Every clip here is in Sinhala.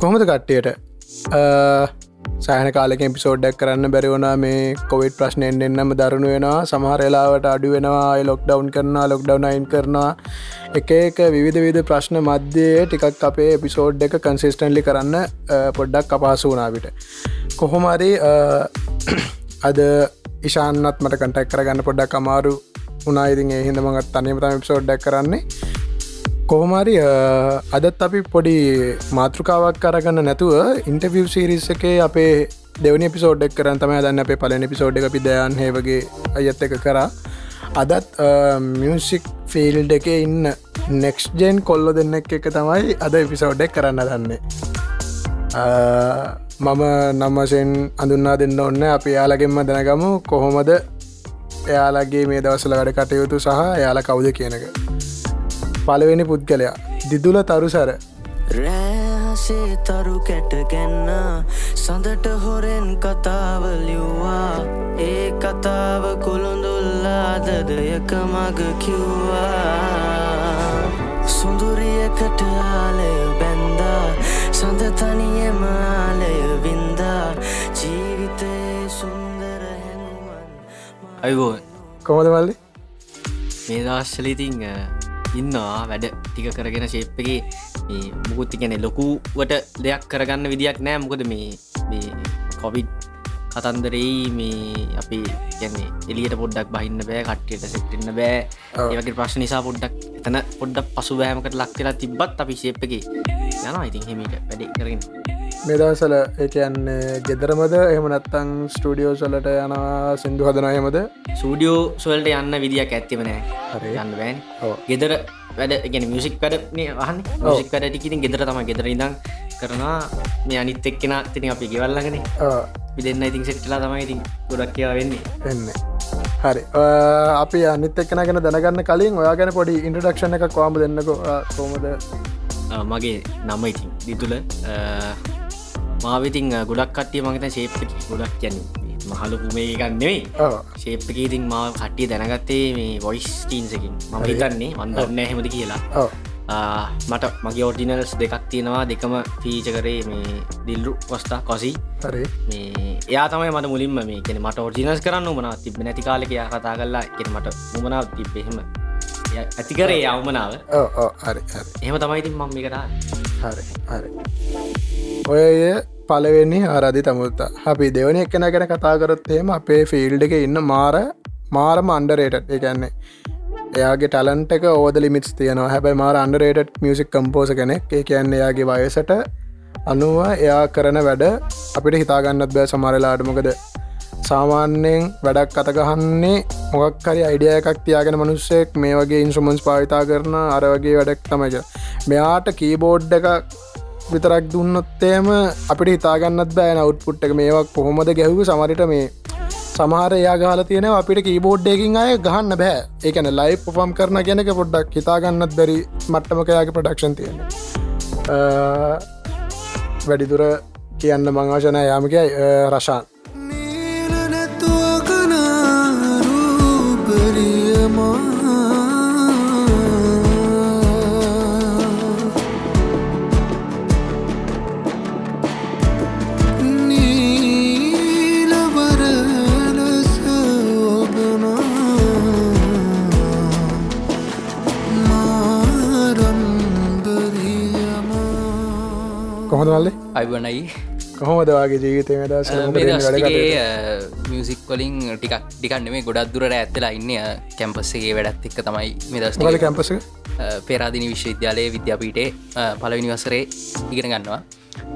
කොහොමද කට්ටියට? සෑහන කාලෙක පිසෝඩ්ඩක් කරන්න බැරිවුණා මේ කොවිඩ් ප්‍රශ්නයෙන් එන්නම දරුණු වෙනවා. සමහරලාවට අඩු වෙනවා. ලොක් ඩවන් කරනවා ලොක් ඩවනයින් කරනවා. එක එක විවිධ විධ ප්‍රශ්න මධ්‍යයේ ටිකක් අපේ එපිසෝඩ් එක කන්සිස්ටන්ලි කරන්න පොඩ්ඩක් අපහසු වනාවිට කොහොමරි අද ඉශාන්නත් මට කටක් කරගන්න පොඩ්ඩක් අමාරු උනායිතින් ඒ හිද මඟත් තනීම තම පිසෝඩ්ඩක් කරන්නේ. කොහොමරි අදත් අපි පොඩි මාතෘකාවක් කරගන්න නැතුව ඉන්ටවිව් සිරිස් එකේ අපේ දෙවනි පිසෝඩ්ඩක් කරන්න තම දන්න අපේ පලනි පිසෝඩ් එක පිදයන් හේවගේ අයත් එක කරා. අදත් මියසික් ෆිල්ඩ එක ඉන්න නෙක්ස් ජෙන් කොල්ලො දෙන්න එක තමයි අද එපිසෝඩ්ඩක් කරන්න දන්නේ මම නම්මසෙන් අඳුන්නා දෙන්න ඔන්න අපි යාලගෙන්ම දැනගමු කොහොමද එයාලගේ මේ දවසල වැඩ කටයුතු සහ එයාල කවුද කියනක පළවෙනි පුද්ගලයා. දිදුල තරුසර. රෑහසේ තරු කැටගැන්න සඳට හොරෙන් කතාව ලිව්වා. ඒ කතාව කුළුඳුල්ලාදදයක මග කිව්වා. සුඳුරියකට ආලය බැන්දා සඳ තනියම ආලය වින්දා. ජීවිතයේ සුන්දර හැඟුමන් අයිබෝ කොමද මල්ලි? මේ දස්සලිතිං ඉන්නවා. වැඩ ටික කරගෙන ශේප්පගේ මුකුත්ති ගැන ලොකුවට දෙයක් කරගන්න විදියක් නෑ. මොකද මේ කොවිඩ් කතන්දරෙයි මේ අපි ගැන්නේ එලියට පොඩ්ඩක් බහින්න බෑ කට්ටයට සෙට්ටන්න බෑ. ඒවගේ ප්‍රශ්න නිසා පොඩ්ඩක් එතන පොඩ්ඩක් පසු බෑමකට ලක්වෙලා තිබත් අපි ශේප්පගේ යනවා. ඉතින් හෙමිට වැඩි කරගෙන. මෙදසල එකයන්න ගෙදරමද? එහමනත්තං ස්ටඩියෝ සලට යනවා සිින්දු හදනයමද සූඩියෝ සොල්ට යන්න විදිියක් ඇත්තෙමනෑ යන්න බෑන්. ගෙදර වැඩ ගෙන මියසික් වැඩ වහන්න මිසික් වැඩටිකිතින් ගෙදර තම ගෙදර ඉදම් කරනවා. මේ අනිත් එක්කෙන තින අපි ගෙවල්ලගෙන විදන්න ඉතින් සෙට්ලා තමයි ඉතින් ගොඩක් කියව වෙන්නේ. එන්න හරි. අපි අනිත් එක්කන ගැන දැනගන්න කලින් ඔයා ගැන පොඩි ඉන්ටඩක්ෂණ එක කොම දෙන්නක. කොමද මගේ නම ඉතින් දිතුල. මාවිතින් ගොඩක් කටිය මගත ශේප්ක ගොඩක් කියන්න. මහලු පුමේ ගන්නෙවෙයි ශේප්ක ඉතින් මා කට්ටිය දැනගත්තේ මේ වොයිස් ටීන්සකින් මම හිතන්නේ වන්දන්න හෙමති කියලා මට මගේ ඔර්ඩිනල්ස් දෙකක් තියෙනවා. දෙකම ෆීච කරේ මේ දිල්ලු වස්ථා කොසි. මේ එයා තමයි මට මුලින්ම මේ කෙන මට ඔර්ජිනස් කරන්න උමන තිබ නැති කාලෙක යා කතා කරලා කෙන මට උමනාව තිබ්බෙහෙම ඇති කරේ යවමනාව ඕ ඕ හරි හරි. එහෙම තමයිතින් මම මේ කරා හරි ඔය පලවෙන්නේ ආරධි තමුත්තා. අපි දෙවනි එක්කෙන ගැන කතාකරොත්තේම අපේ ෆිල්ඩ එක ඉන්න මාර මාරම අන්ඩරේට එකන්නේ එයාගේ ටලන්ට එක ඕද ලිමිස් තියනවා. හැබයි මාර අන්ඩරේට මියසික් කම්පෝස කෙනෙක්. ඒ කියන්නේ එයාගේ වයසට අනුව එයා කරන වැඩ අපිට හිතාගන්නත් බෑ සමරලාටමකද සාමාන්‍යයෙන් වැඩක් කතගහන්නේ මොක්කරි අයිඩිය එකක් තියාගෙන මනුස්සෙක් මේ වගේ ඉන්සුමන්ස් පාවිතා කරන අර වගේ වැඩක් තමයික මෙයාට කීබෝඩ් එක විතරක් දුන්නොත්තේම අපිට හිතාගන්නත් බෑ. නවට්පුට් එක මේවක් කොහොමද ගැහව? සමරිට මේ සමහර යා ගාල තියෙන අපිට කීබෝඩ්ඩකින් අය ගහන්න බෑ. ඒකන ලයි පොෆම් කරන ගැනක පොඩ්ඩක් හිතාගන්නත් බැරි මට්ටමකයාගේ ප්‍රඩක්ෂන් තියෙන වැඩිදුර කියන්න මංවාශනය යාමකයි රශාන් කොහොඳවල්ලේ අයිවනයි කොහොමදවාගේ ජීවිතය දස මේදස්ගේ මියසික් වලින් ටිකක් ටිකන්න මේ ගොඩක් දුරට ඇත්තලා ඉන්න කැම්පස්සගේ වැඩත් එක්ක තමයි මෙදස් කැම්පස පේරාදිනි විශ්වවිද්‍යාලයේ විද්‍යාපීටේ පලවිනි වසරේ ඉගෙන ගන්නවා.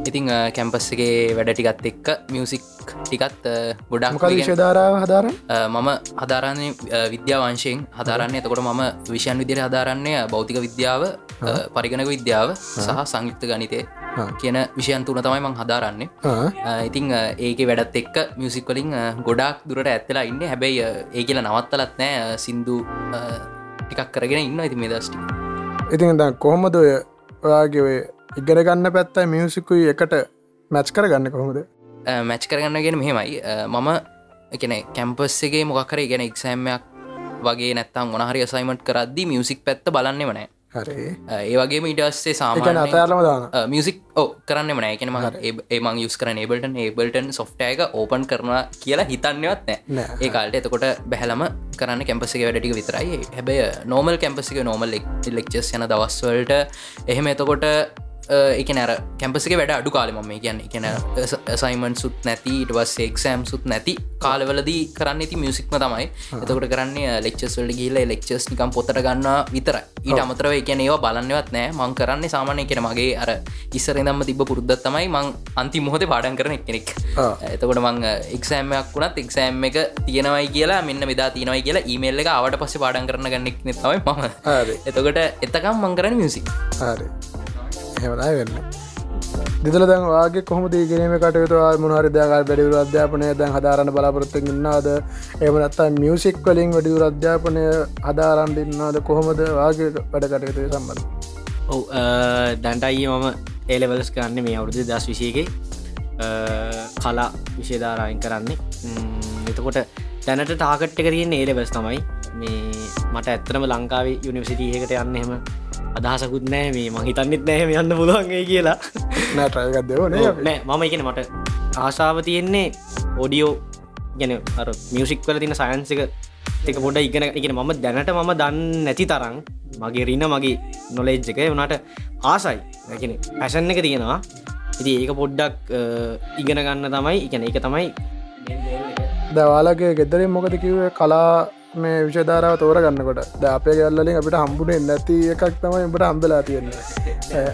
ඉතිං කැම්පස්සගේ වැඩ ටිකත් එක්ක මියසික් ටිකත් ගොඩක් මොකද ශධාරාව හදාරන්න? මම හදාරන්නේ විද්‍යාවංශයෙන් හදාරන්නේ. එතකොට මම විෂයන් විදිර හදාරන්නේ බෞතික විද්‍යාව පරිගණක විද්‍යාව සහ සංයුක්ත ගනිතය කියන විෂයන් තුන තමයි මං හදාරන්නේ. ඉතිං ඒක වැඩත් එක්ක මියසික් වලින් ගොඩක් දුරට ඇත්තලා ඉන්න. හැබැයි ඒ කියලා නවත්තලත් නෑ. සින්දු ටිකක් කරගෙන ඉන්න ඉති මේ දස්ටි ඉතින් කොහොමද ඔය ඔයාගේ ඔය ඉගෙන ගන්න පැත්තයි මියසිකුයි එකට මැච් කරගන්න කොහොමද? මැච් කරගන්නගෙන මෙහෙමයි. මම එකන කැම්පස්සගේ මොකකර ගෙන එක්සෑම්මයක් වගේ නැත්තම් මොනහරි සයිමට් කරද්දි මියසික් පැත්ත බලන්නේ වනෑ හරි. ඒ වගේ මීටස්සේ එකන සාමාන අතයාරලම දාන. මියසික් ඕ කරන්න මන එකන ම ඒමං යුස් කරන ඒබල්ටන් ඒබල්ටන් සොෆ්ටයක ඕපන් කරනවා කියලා හිතන්නවත් නෑ. නෑ. ඒ කාල්ට එතකොට බැහලම කරන්න කැම්පසික වැඩටික විතරයි. හැබැයි නෝමල් කැම්පසික නෝමල් ලෙක්චස් යන දවස්වලට එහෙම එතකොට එක නෑර කැම්පසික වැඩ අඩු කාලෙ මම කියන්න. එකන සයිමන් සුත් නැති ඉටවස් එක්සෑම් සුත් නැති කාලවලදී කරන්න ඇති මියසික්ම තමයි. එතකොට කරන්නේ ලෙක්චස් වලට ගිල්ල ලෙක්චස් නිකම් පොතට ගන්න විතර ඊට අමතරව එකන ඒවා බලන්නවත් නෑ මං කරන්න සාමානය කෙන මගේ අර ඉස්සරදම්ම තිබ පුරුද්ධත් තමයි මං අන්ති මොහොත පාඩන් කරන කෙනෙක් ආ. එතකොට මං එක්සෑම්මයක් වුණත් එක්සෑම් එක තියෙනවයි කියලා මෙන්න මෙදා තියෙනවයි කියලා ඊමේල් එක අවට පස්සේ පාඩන් කරන ගන්නෙක් තමයි මම. එතකොට එතකම් මංකරන මියසික් හරි එහෙමනයි වෙන්න. දිදල දැන් වාගේ කොහම දීගනීම කටයුතු? මොහරි දයාගල් වැඩිවර අධ්‍යාපනය දැන් හදාරන්න බලාපොරොත්තු ඉන්නාද එමනත්තා මියසික් වලින් වැඩිවර අධ්‍යාපනය හදාරන්ඩින්නාද කොහොමද වාගේ වැඩ කටයුතු සම්බඳ ඔව දැන්ටයි මම ඒලෙවලස් කරන්න මේ අවුරුදු දස් විශයගේ කලා විශේධාරායෙන් කරන්නේ. ම්, එතකොට දැනට ටාකට් එක තියෙන් ඒලෙවස් තමයි. මේ මට ඇත්තරම ලංකාවේ යුනිවසිටහකට යන්න එහෙම අදහසකුත් නෑ මේ මහිතන්නෙත් නෑම යන්න පුළුවන්ගේ කියලා. ඔව්, නෑ මම එකන මට ආසාාව තියෙන්නේ ඔඩියෝ ගැන අර මියසික් වල තින සයන්සික එක පොඩ ඉගෙන එකන මම දැනට මම දන්න නැති තරම් මගේ රින්න මගේ නොලෙජ් එක වනාට ආසයි. ඇන පැසන් එක තියෙනවා. ඉති ඒක පොඩ්ඩක් ඉගෙන ගන්න තමයි ඉගැන එක. තමයි දවාලගේ ගෙදරින් මොකද කිවේ කලා මේ විෂධාරාව තෝර ගන්නකොට ද අපේ ගැල්ලින් අපිට හම්බුණේ නැති එකක් තමයි එට අම්බලා තියෙන්නේ.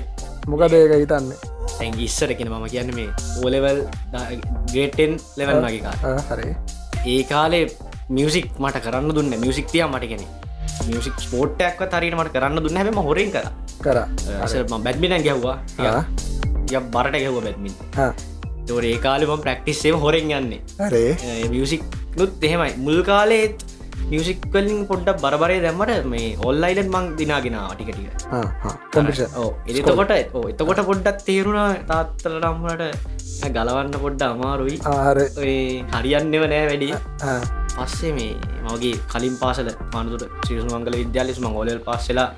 මොකද ඒක හිතන්නේ? ඇ ඉස්සර කෙන මම කියන්න මේ ඕලෙවල් ගේටෙන් ලෙවල් ආ, හරි. ඒ කාලේ මියසික් මට කරන්න දුන්න මියසික් තිය මට කෙනෙ මියසික් ස්පෝට්ටක්ව තරට මට කරන්න දුන්න හැම හොරෙන් කර. කර. බැඩ්මිනන් ගැහ්වා. ය බරට ගැහව බැත්මින් තොර කාලෙම ප්‍රක්ටිස්සේ හොරෙන් යන්නේ. හරේ. මියසික් නුත් එහෙමයි. මුල් කාලේත් මියසික් කලින් පොඩ්ඩක් බරබරය දැම්මට මේ ඔල්ලයිලන් මං දිනාගෙන කොම්පිෂ ඕ එතකොට එතකොට පොඩ්ඩක් තේරුණා තාත්තල රම්මට ගලවන්න පොඩ්ඩ අමාරුයි. ආර හරියන්නෙව නෑ වැඩි. පස්සේ මේ මගේ කලින් පාසල පනතුට ශ්‍රීසු මංගල විද්‍යාලෙස් මංගෝලල් පස්සලා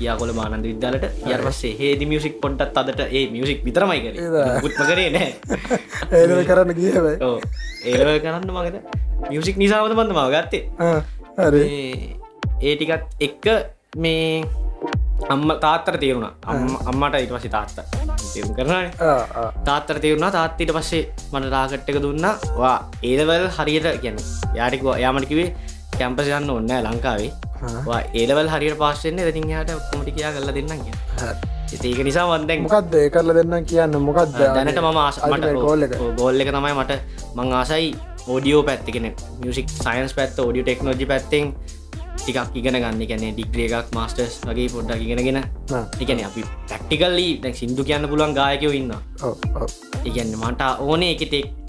යාකොල මානන්ද විද්‍යාලට යට පස්සේ හේදි මියසික් පොඩ්ටත් අදට ඒ මියසික් විතරමයි කර. ගුත්ම කරේ නෑ. ඒ කරන්න ඕ ඒලව කරන්න මගත මියසික් නිසාමත බඳ මව ගත්තේ? ඒ ටිකත් එක්ක මේ අම්ම තාත්තර තේරුණා. අම්ම- අම්මට ඉට පස්සේ තාත්ත. තේරුම් කරන තාත්තර තේරුණා. තාත්තිට පස්සේ මට ටාකට්ක දුන්න. වා ඒදවල් හරියට ගැන යාටික යාමටිකිවේ කැම්පස යන්න ඔන්න ලංකාවේ ඒලවල් හරියට පාස්සෙන්න්නේ දතින් යාට ඔක්කොමටිකයා කරල දෙන්න කිය ඒක නිසා වන්දැන් මොකක්ද කරල දෙන්න කියන්න? මොකක්ද දැනට මම ආසමට එක. ගෝල්ල එක තමයි මට මං ආසයි ඕඩියෝ පැත්තිගෙන මියසික් සයින්ස් පැත්ත ෝඩිය ටෙක්නෝජි පැත්තෙන් ටිකක් ඉගෙන ගන්න. ගැන ඩිග්‍රිය එකක් මාස්ටර්ස් වගේ පොඩ්ඩක් ඉගෙනගෙන. එකන අපි පැක්ටිකල්ලි දැ සිින්දු කියන්න පුලන් ගායකයෝ ඉන්න ඉගන්න මට ඕනේ එක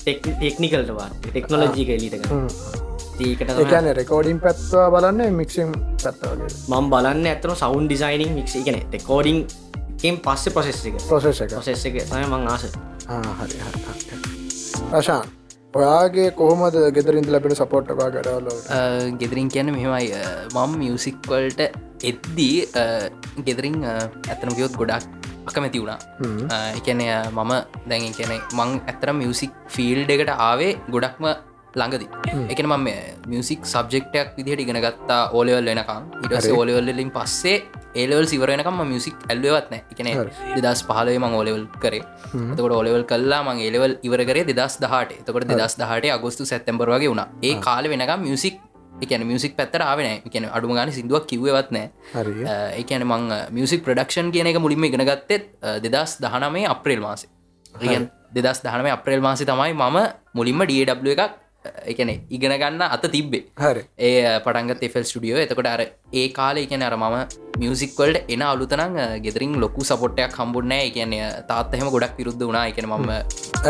ටෙක්නිකල්ටවා ටෙක්නොලජික එලිටක එකන රෙකෝඩින් පැත්වා බලන්න මික්ෂම් පැත්තවගේ මම බලන්න ඇතන සවන්් ඩිසයිනිං මික්ෂ එකන ටෙකෝඩිං එම් පස්සේ පොසෙස් එක. ප්‍රොසෙස් එක. පොසෙස් එක තම මං ආස. හරි රශාන් ඔයාගේ කොහොමද ගෙදරින්ද ලැබෙන සපෝට්ටවා ගඩවල්ල ගෙදරින් කියන්න මෙහෙමයි. මම් මියසික්වල්ට එද්දී ගෙදරින් ඇතන ගියොත් ගොඩක් අකමැති වුණා. එකනය මම දැන් කියන මං ඇතර මියසික් ෆිල්ඩ එකට ආවේ ගොඩක්ම ළඟදි. එකන මම මියසික් සබ්ෙක්ටයක් විදිහට ඉගෙන ගත්තා ඕලෙවල් වෙනකම්. ඉටස ඕලෙවල්ලින් පස්සේ ඒලවල් සිවරනකම මියසික් ඇල්ලවත්න එකන දෙදස් පහලේ මං ඕලෙවල් කරේ. තකොට ඔලෙවල් කල්ලා මං ඒලෙවල් ඉවර දෙදස් දහට තකොට දෙදස් දහට අගොස්තු සැත්තැම්බර වගේ වුණ. ඒ කාල වෙනකම් මියසික් එකන මියසික් පැත්තර ආවෙන එකන අඩුම ගාන සිදුවක් කිව්වත්නෑ හරි. එකන මං මියසික් ප්‍රඩක්ෂන් කියන එක මුලින්ම ඉගෙන ගත්තෙත් දෙදස් දහනමේ අප්‍රේල් මාසේ. දෙදස් දහනම අප්‍රේල් මාසි තමයි මම මුලින්ම ඩW එකක් එකන ඉගෙන ගන්න අත තිබ්බේ. හරි. ඒ පටන්ගත් එෆල් ස්ටඩියෝ එතකොට අර ඒ කාල එකන අර මම මියසික්වල්ට එන අලුතනං ගෙදරින් ලොකු සපොට්ටයක් හම්බුන්නෑ කියන්නේ තාත්තහෙම ගොඩක් විරුද්ධ වුණා. එකන මම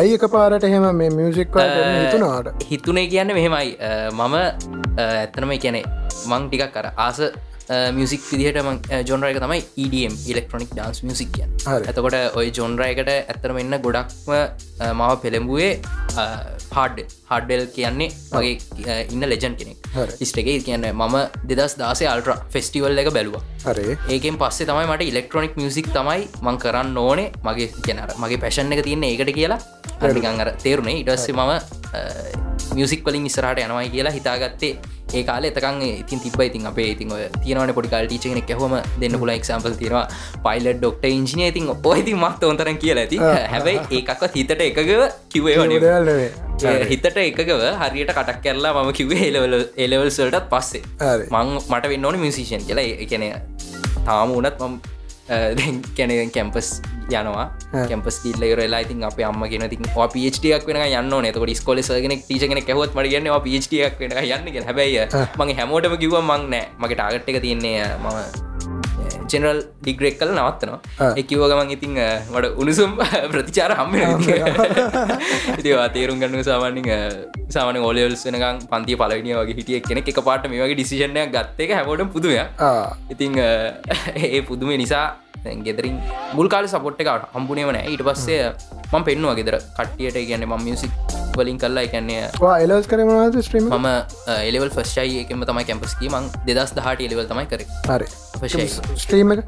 ඇයි එක පාරට එහෙම මේ මියසික් හිතුනාට හිතුනේ කියන්න මෙහෙමයි. මම ඇත්තනම කියනෙ මං ටිකක් කර ආස මියසික් විදිහට ජොන්රයක තමයි EDM ඉලෙක්ට්‍රොනික් ඩන්ස් මියසික් කිය හරි. ඇතකොට ඔය ජොන්රයකට ඇත්තරම එන්න ගොඩක්ම අ, මාව පෙළඹුවේ හාඩ් හඩ්ඩෙල් කියන්නේ මගේ ඉන්න ලෙජන් කෙනෙක්. ස්ටගේ කියන්න මම දෙදස් දාසේ අල්ට්‍ර ෆෙස්ටිවල් එක බැලවා. ඒකෙන් පස්සේ තමයි මට ඉලෙක්ට්‍රොනික් මියසික් තමයි මං කරන්න ඕනේ. මගේ කියනර මගේ පැෂන් එක තියන්නේ ඒකට කියලා. අනිකං අර තේරුණේ ඉටස්සේ මම මියසික් වලින් ඉස්සරහට යනවයි කියලා හිතාගත්තේ. ඒ කාල එතකන් ඉතින් තිබ ඉතින් අපේ ඉතින් ඔය තියනවන පොඩිකල් ටීචෙන එකහොම දෙන්න පුල එක්සම්පල් තිනවා පයිලට ඩොක්ට ඉංජිනය ඉතින් ඔයිති මක්ත ඔොතරන් කියලා. ඇති හැබැයි ඒකක්වත් හිතට එකගව කිවේ හිතට එකගව හරියට කටක් කරලා මම කිවේ එලවල එලවල්සල්ටත් පස්සේ. මං මට වෙන්න ඕන මිසිෂන් කියලා. එකන තාම වනත් මම් කැන කැම්පස් යනවා. කැම්පස් කිල්ල රලා ඉතින් අප අම්ම ගෙන ති පිටක් වෙන යන්න නතක ස්කොල සගෙන ටිචගෙන කැහොත් මට ගන්න පිටක් වෙන යන්න හැබැයි මගේ හැමෝටම කිව මං නෑ. මගේ ටාගට් එක තියන්නේ මම ජෙනරල් ඩිග්‍රෙක් කල නවත්තනවා. එකව ගමන් ඉතින් මට උණුසුම් ප්‍රතිචාර හම්ම ඉතිවා තේරුම් ගන්න සාමාන්‍යින් සාමන ඔලවල්ස් වෙනකම් පන්තිය පලවිනිය වගේ හිටිය කෙනෙක් එක පාට මේ වගේ ඩිසිෂණයක් ගත්ත එක හැමෝට පුදුය ඉතිං ඒ පුදුම නිසා ගෙදරින් මුල්කාල සපොට් එකට හම්බුණේ වන ඊට පස්සේ මම පෙන්නවා ගෙදර. කට්ටියට කියන්න ම මියසික් වලින් කරලා එකන්නේ එලස් කරමද ස්ත්‍රීම මම එලෙවල් ෆස්ටයි එකම තමයි කැම්පස්කි මං දෙදස් දහට එලෙවල් තමයි කර. එක.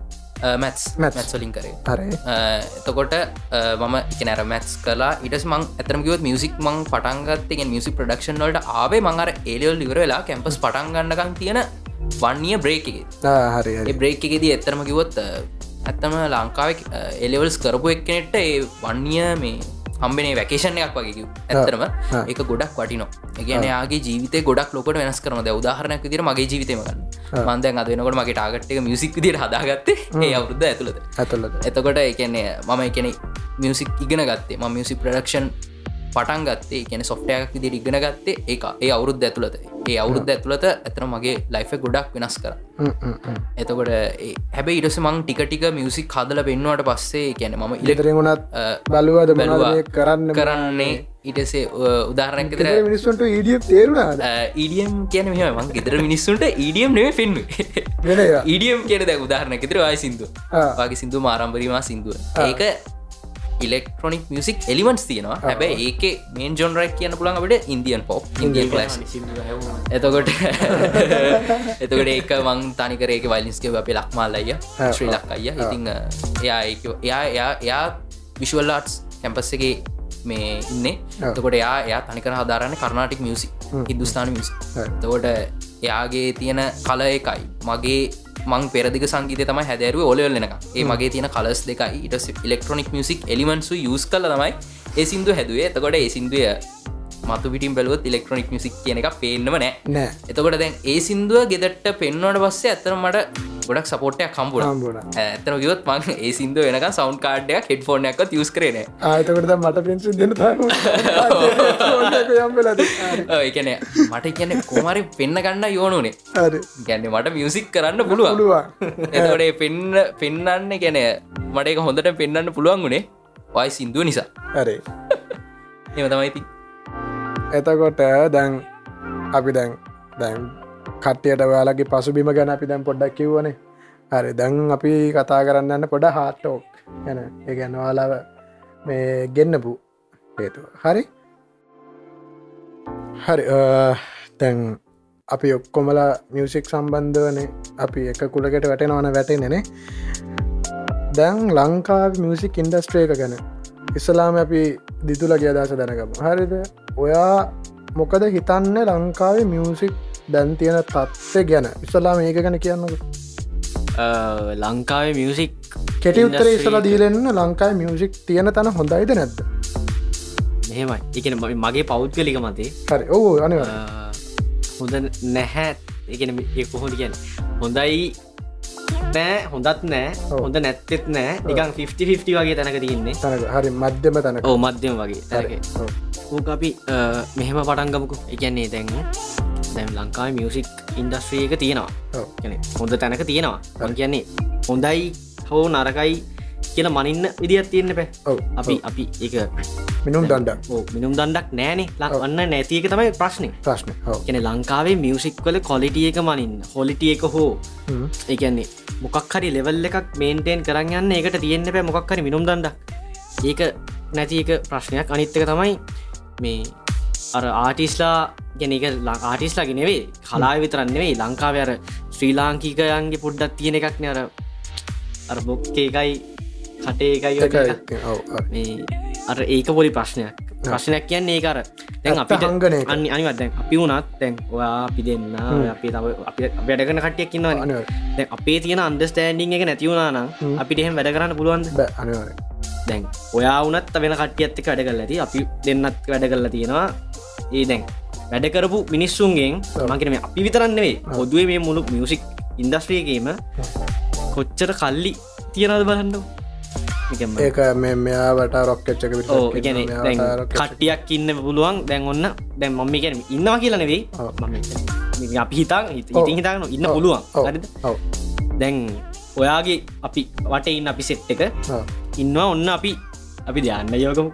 Maths Maths. මැත්සලින් කරේ. හරි. එතකොට මම එකනැර මැත්ස් කලා ඉටස් මං ඇතරමකිවත් මියසික් මං පටන්ගත්තගෙන් මියසික් ප්‍රඩක්ෂන් වලට ආවේ මංගර ඒලියල් ඉවරලා කැම්පස් පටන්ගන්නකන් තියෙන වන්නිය බ්‍රේක් එක. හරි බ්‍රේක් එකෙදී ඇත්තරම කිවොත් ඇත්තම ලංකාව එලෙවල්ස් කරපු එක්කනෙට ඒ වන්නිය මේ හම්බෙනේ වැකේෂන් එකක් වගේ ඇත්තරම ආ. එක ගොඩක් වටිනො එකන යාගේ ජීවිත ගොඩක් ලොකට වෙනස් කරන ද උදාහරණයක් විදිර මගේ ජීවිතමගන්න මන්දය අදනකොට මගේ ටාගට්ක මියසික් විදිට හදාගත්තේ ඒ අවුද්ධ ඇතුළද ඇතුලද එතකොට එකන්නේ මම එකන මියසික් ඉගෙන ගත්තේ. ම මියසික් ප්‍රඩක්ෂන් පටන් ගත්තේ. කියන සොෆ්ටයක් විදිට ඉගෙන ගත්තේ. ඒ ඒ අවුරුද්ධ ඇතුළත ඒ අවුරුද්ධ ඇතුළත ඇතන මගේ ලයිෆ ගොඩක් වෙනස් කර. එතකොට හැබැයි ඉටස මං ටිකටික මියසික් හදල පෙන්වාට පස්සේ කියන ම ඉලෙ ඉදරෙන් වුණත් බලුවද බැලුවා. කරන්න කරන්නේ? ඉටසේ ගෙදර විතර මිනිස්සුන්ට ඉඩිය තේරුණාද? ඊඩියම් කියන මෙම මං ගෙදර මිනිස්සුන්ට ඊඩියම් නෙම පෙන්ු වෙන ඒවා. ඊඩියම් කියන දැ උදාහරණ ෙතර වාය සිින්දු. වගේ සිින්දු මාරම්භරීම සිින්දුව. ඒක ඉලෙක්ට්‍රොනික් මියසික් එලිමන්ස් තියෙනවා. හැබැ ඒක මේන් ජොන්රක් කියන්න පුළන් අපට ඉන්දියන් පොප් ඉන්දියන් ලස් එතකොට එතකට ඒක මං තනිකරේක වලින්ස්කව අපේ ලක්මාල් අයිය ශ්‍රී ලක් අයිය. ඉතිං එයා එයා එයා එයා විශවල්ලාටස් කැම්පස් එක මේ ඉන්න. තකොට එයා එයා තනිකර හදාරන්න කරනාටික් මියසික් හිදුස්ථාන මියසික් ආ. තකොට එයාගේ තියෙන කල එකයි. මගේ මං පෙරදික සංගීත තමයි හැදරුව ඔලවල් එනක ඒ මගේ තියෙන කලස් දෙකයි. ඉට ඉලෙක්ට්‍රොනික් මියසික් එලිමන්සු යස් කල තමයි ඒ සිින්දු හැදුවේ. එතකොට ඒ සිින්දුවය මතු පිටින් බැලුවත් ඉලෙක්ට්‍රොනික් මිසික් කියන එක පේන්නම නෑ. එතකොට දැන් ඒ සිින්දුව ගෙදට පෙන්වට පස්සේ ඇතන මට ගොඩක් සපෝට්ටයක් කම්පුට හම්බුණා. ඇතන ගියොත් මං ඒ සිින්දුව වෙනක සෞන්් කාඩ්ඩයක් හෙඩ් ෆෝර්නයක් තිස් කරන ආතකට මට පින්සු දෙන එකන මට කියන කෝමරි පෙන්න්න ගන්න යෝනුනේ ගැන්න මට මියසික් කරන්න පුළුවන්. එතොඩේ පෙන්න පෙන්න්න ගැන මට එක හොඳට පෙන්න්න පුළුවන් වුණේ වයි සිින්දුව නිසා. හරි. එම තමයිති එතකොට දැන් අපි දැන් දැන් කට්ටියට ඔයාලගේ පසුබිම ගැන අපි දැන් පොඩ්ඩක් කිව්වනේ. හරි දැන් අපි කතා කරන්නන්න පොඩ හාටෝක් ගැන. ඒ ගැනවාලාව මේ ගෙන්න්නපු හේතුව. හරි? හරි අ, දැන් අපි ඔක්කොමල මියසික් සම්බන්ධවනේ. අපි එක කුලකට වැටෙනවන වැටෙනනේ දැන් ලංකා මියසික් ඉන්ඩස්ට්‍රේක ගැන. ඉස්සලාම අපි දිතුලගේ අදස දැනගම. හරිද? ඔයා මොකද හිතන්න ලංකාවේ මියසික් දැන් තියෙන තත්ත්ය ගැන? ඉස්සලා මේක ගැන කියන්නක. ලංකාවේ මියසික් කෙටි උත්තර ඉස්සලා දීලෙන්න ලංකායි මියසික් තියෙන තැන හොඳයිද නැද්ද? මෙහෙමයි. එකන මගේ පෞද්ගලික මතේ. හරි. ඕ අනිව අ, හොඳ නැහැ. එකන කොහොද කියන්න? හොඳයි නෑ හොඳත් නෑ. හොඳ නැත්තෙත් නෑ. නිකන් 50 වගේ තැනක තැනක. හරි මධ්‍යම තැනක. ඕ මධ්‍යම වගේ තැනක. ඕක අපි මෙහෙම පටන්ගමකු එකන්නේ දැන් දැම් ලංකායි මියසික් ඉන්ඩස්ට්‍රිය එක තියෙනවා. හොඳ තැනක තියෙනවා. මං කියන්නේ හොඳයි හෝ නරකයි කියලා මනින්න විදිත් තියන්න පැ අපි අපි එක මිනුම් දණ්ඩ ඕ මිනුම් දණ්ඩක් නෑනේ. ලක්වන්න නැතික තමයි ප්‍රශ්නය ප්‍රශ්න. කෙන ලංකාවේ මියසික් වල කොලිටිය එක මනින්න හොලිටිය එක හෝ ඒකන්නේ මොකක් හරි ලෙවල් එකක් මේන්ටේන් කරන්න එකට තියෙන්න්න පැ මොකක් හරි මිනුම් දණ්ඩක්. ඒක නැති එක ප්‍රශ්නයක්. අනිත්තක තමයි මේ අර ආටිස්ලා ගැන එක ආටිස්ලාගේ නෙවේ කලා විතරන්නෙවෙයි ලංකාව අර ශ්‍රී ලාංකිකයන්ගේ පුඩ්ඩක් තියෙන එකක් නර අර බොක්කේකයි කටේ එකයි මේ අර ඒක පොලි ප්‍රශ්නයක්. ප්‍රශ්නයක් කියන්නේ ඒකර දැන් ඇත්ත අපිට හංගන එක. අනි අනිවත් දැන් අපි වුණත් දැන් ඔයා අපි දෙන්න අපි අපි වැඩගන කටියක් අනිවාර්ය. දැන් අපේ තියෙන අන්දස්ටෑන්ඩිං එක නැතිවුණනා නම් අපිට එහෙම වැඩ කරන්න පුළුවන්ද? බෑ අනිවාර දැන් ඔයා වනත් වෙන කටියත්ත වැඩ කල ඇති. අපි දෙන්නත් වැඩ කරලා තියෙනවා. ඒ දැන් වැඩ කරපු මිනිස්සුන්ගෙන් මකින මේ අපි විතරන්නෙවේ පොදුවේ මේ මුළු මියසික් ඉන්දස්ත්‍රියගේම කොච්චර කල්ලි තියෙනද බලන්න ඒක මේ මෙයාවට රොක්කච්චක ගැන කට්ටියක් ඉන්න පුළුවන්. දැන් ඔන්න දැන් මම ගැන ඉන්නවා කියලනෙවෙයි අපි හිතා ඉතින් හිතාගෙන ඉන්න පුළුවන්. දැන් ඔයාගේ අපි වට ඉන්න අපි සෙට් එක ඉන්නවා ඔන්න අපි. අපි ධ්‍යන්න යෝකම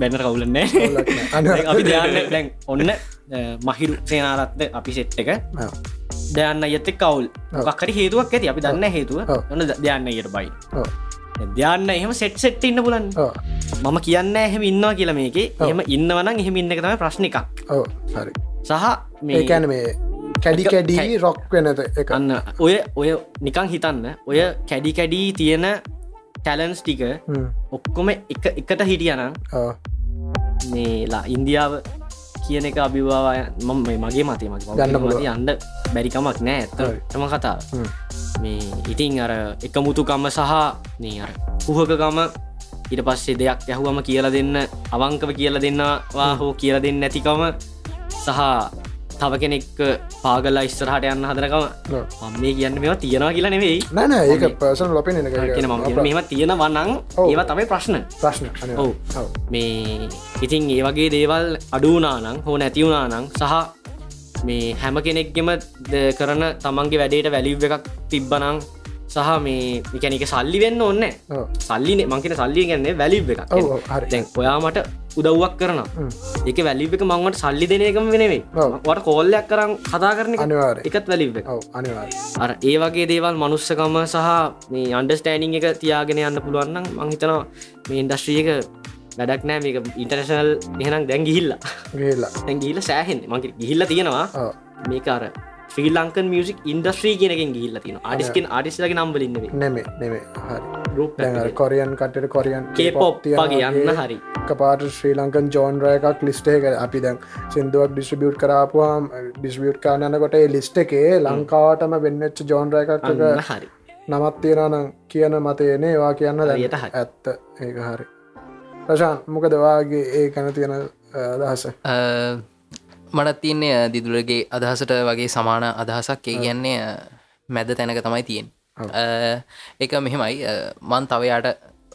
බැනර කවුලන්නේ. අපි දැන් ඔන්න මහිරු සේනාරත්ද අපි සෙට් එක. දයන්න අයත කවුල් මොක්කරි හේතුවක් ඇති. අපි දන්න හේතුව. ඔන්න දයන්න යට බයි. ධ්‍යන්න එහෙම සෙට් සෙට් ඉන්න පුලන් මම කියන්න එහෙම ඉන්නවා කියල මේක. එහෙම ඉන්නවනම් එහෙම ඉන්න තම ප්‍රශ්න එකක්. සහ මේ ඒකැන මේ කැඩි කැඩී රොක් වෙනත එක? අන්න ඔය ඔය නිකං හිතන්න. ඔය කැඩි කැඩී තියෙන ටැලන්ස් ටික ඔක්කොම එක එකට හිටියනම් මේලා ඉන්දියාව කියන එක අභිවාය මම මගේ මතේ මගේ ගන්න පුළුවන්. අන්ඩ බැරිකමක් නෑ හරි. ඇත්තම කතා. මේ ඉතින් අර එකමුතුකම්ම සහ මේ අර පුහකකම ඉට පස්සේ දෙයක් යහුවම කියලා දෙන්න අවංකව කියලා දෙන්නවා හෝ කියලා දෙන්න නැතිකම සහ තව කෙනෙක් පාගල්ලා ඉස්සරහට යන්න හදරකම මම මේ කියන්න මෙවා තියෙනවා කියලා නෙවෙයි. නෑන ඒක පර්සන් ම මෙම තියෙන වන්නන් ඔව්. ඒවා තමයි ප්‍රශ්න. ප්‍රශ්න ඔව්. මේ ඉතින් ඒ වගේ දේවල් අඩුනානං හෝ නැතිවුණානං සහ මේ හැම කෙනෙක්ගෙම කරන තමන්ගේ වැඩේට වැලිව් එකක් තිබ්බනං සහ මේ එකනික සල්ලි වෙන්න ඔන්න සල්ලි මංකෙන සල්ලිය ගන්නේ වැලිව් එකක්. දැන් ඔයාමට උදව්වක් කරන එක වැලිව් එක මංවට සල්ලි දෙන එකම වෙනෙවේ. වට කෝල්ලයක් කරම් කතා කරන අනිවාර එකත් අනිවාර අර ඒ වගේ දේවල් මනුස්සකම සහ මේ අන්ඩස්ටෑනිං එක තියාගෙන යන්න පුළුවන්නම් මංහිතනවා මේ ඉන්ඩස්ට්‍රියක වැඩක් නෑ මේක ඉන්ටර්නශනල් එහෙනම් දැන් ගිහිල්ලා. ගේල්ලා සෑහෙන් මගේ ගිහිල්ල තියෙනවා. ඔව්. ශ්‍රී ලංකන් මියසික් ඉන්ඩස්ට්‍රී කියනකින් ගිහිල්ල තින අඩිස්කෙන් අඩිස්ලගේ නම්බලින්නෙවේ නෙමේ නෙමේ හරි. ගරුප් දැන් කොරියන් කටට කොරියන් කේපොප් වගේ යන්න හරි. පාට ශ්‍රී ලංකන් ජෝන්රය එකක් ලිස්ටේක අපි දැන් සිින්දුවක් ඩිස්ට්‍රිබියට් කරාපුවාම් ඩිස්වියට් කානකොට ඒ ලිස්ට එකේ ලංකාවටම වෙන්නච්ච ජෝන්රය එකක් හරි. නමත් තියෙනනම් කියන මතයනේ වා කියන්න හරි. ඇත්ත. ඒක හරි. ප්‍රශාන් මොකදවාගේ ඒ කැන තියෙන අදහස මටත් තියන්නේ දිදුලගේ අදහසට වගේ සමාන අදහසක්. ඒ කියන්නේ මැද තැනක තමයි තියෙන් එක මෙහෙමයි. මන් තවයාට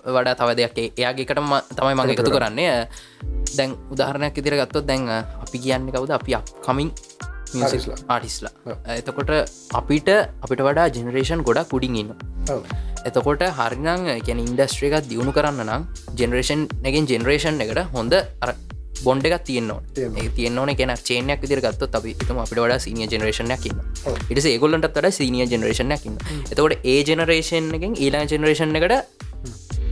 වඩා තව දෙයක් එයාගේකට තමයි මං එකතු කරන්නේ. දැන් උදාහරණයක් ඉදිර ගත්තොත් දැන් අපි කියන්න කවුද? අපි කමින්. ආටිස්ලා එතකොට අපිට අපිට වඩා ජෙනරේෂන් ගොඩක් පුඩින් ඉන්න. එතකොට හරිනං ගැන ඉන්ඩස්ට්‍රේ එකක් දියුණු කරන්න නම් ජෙනරේෂන් නැගෙන් ජෙනරේෂන් එකට හොඳ බොන්ඩ එකක්. ඒ තියනවන කෙන චේනයක් විදිර ගත්තොත් අපි තම අපිට වඩා සිනිය ජෙනරේෂනයක් ඉන්න ඔව්. ඉට ඒගොල්ලන්ට වඩ සිනිය ජෙනරේෂනයක් ඉන්න එතකොට ඒ ජෙනරේෂන් එකෙන් ඊලා ජෙනරේෂන් එකට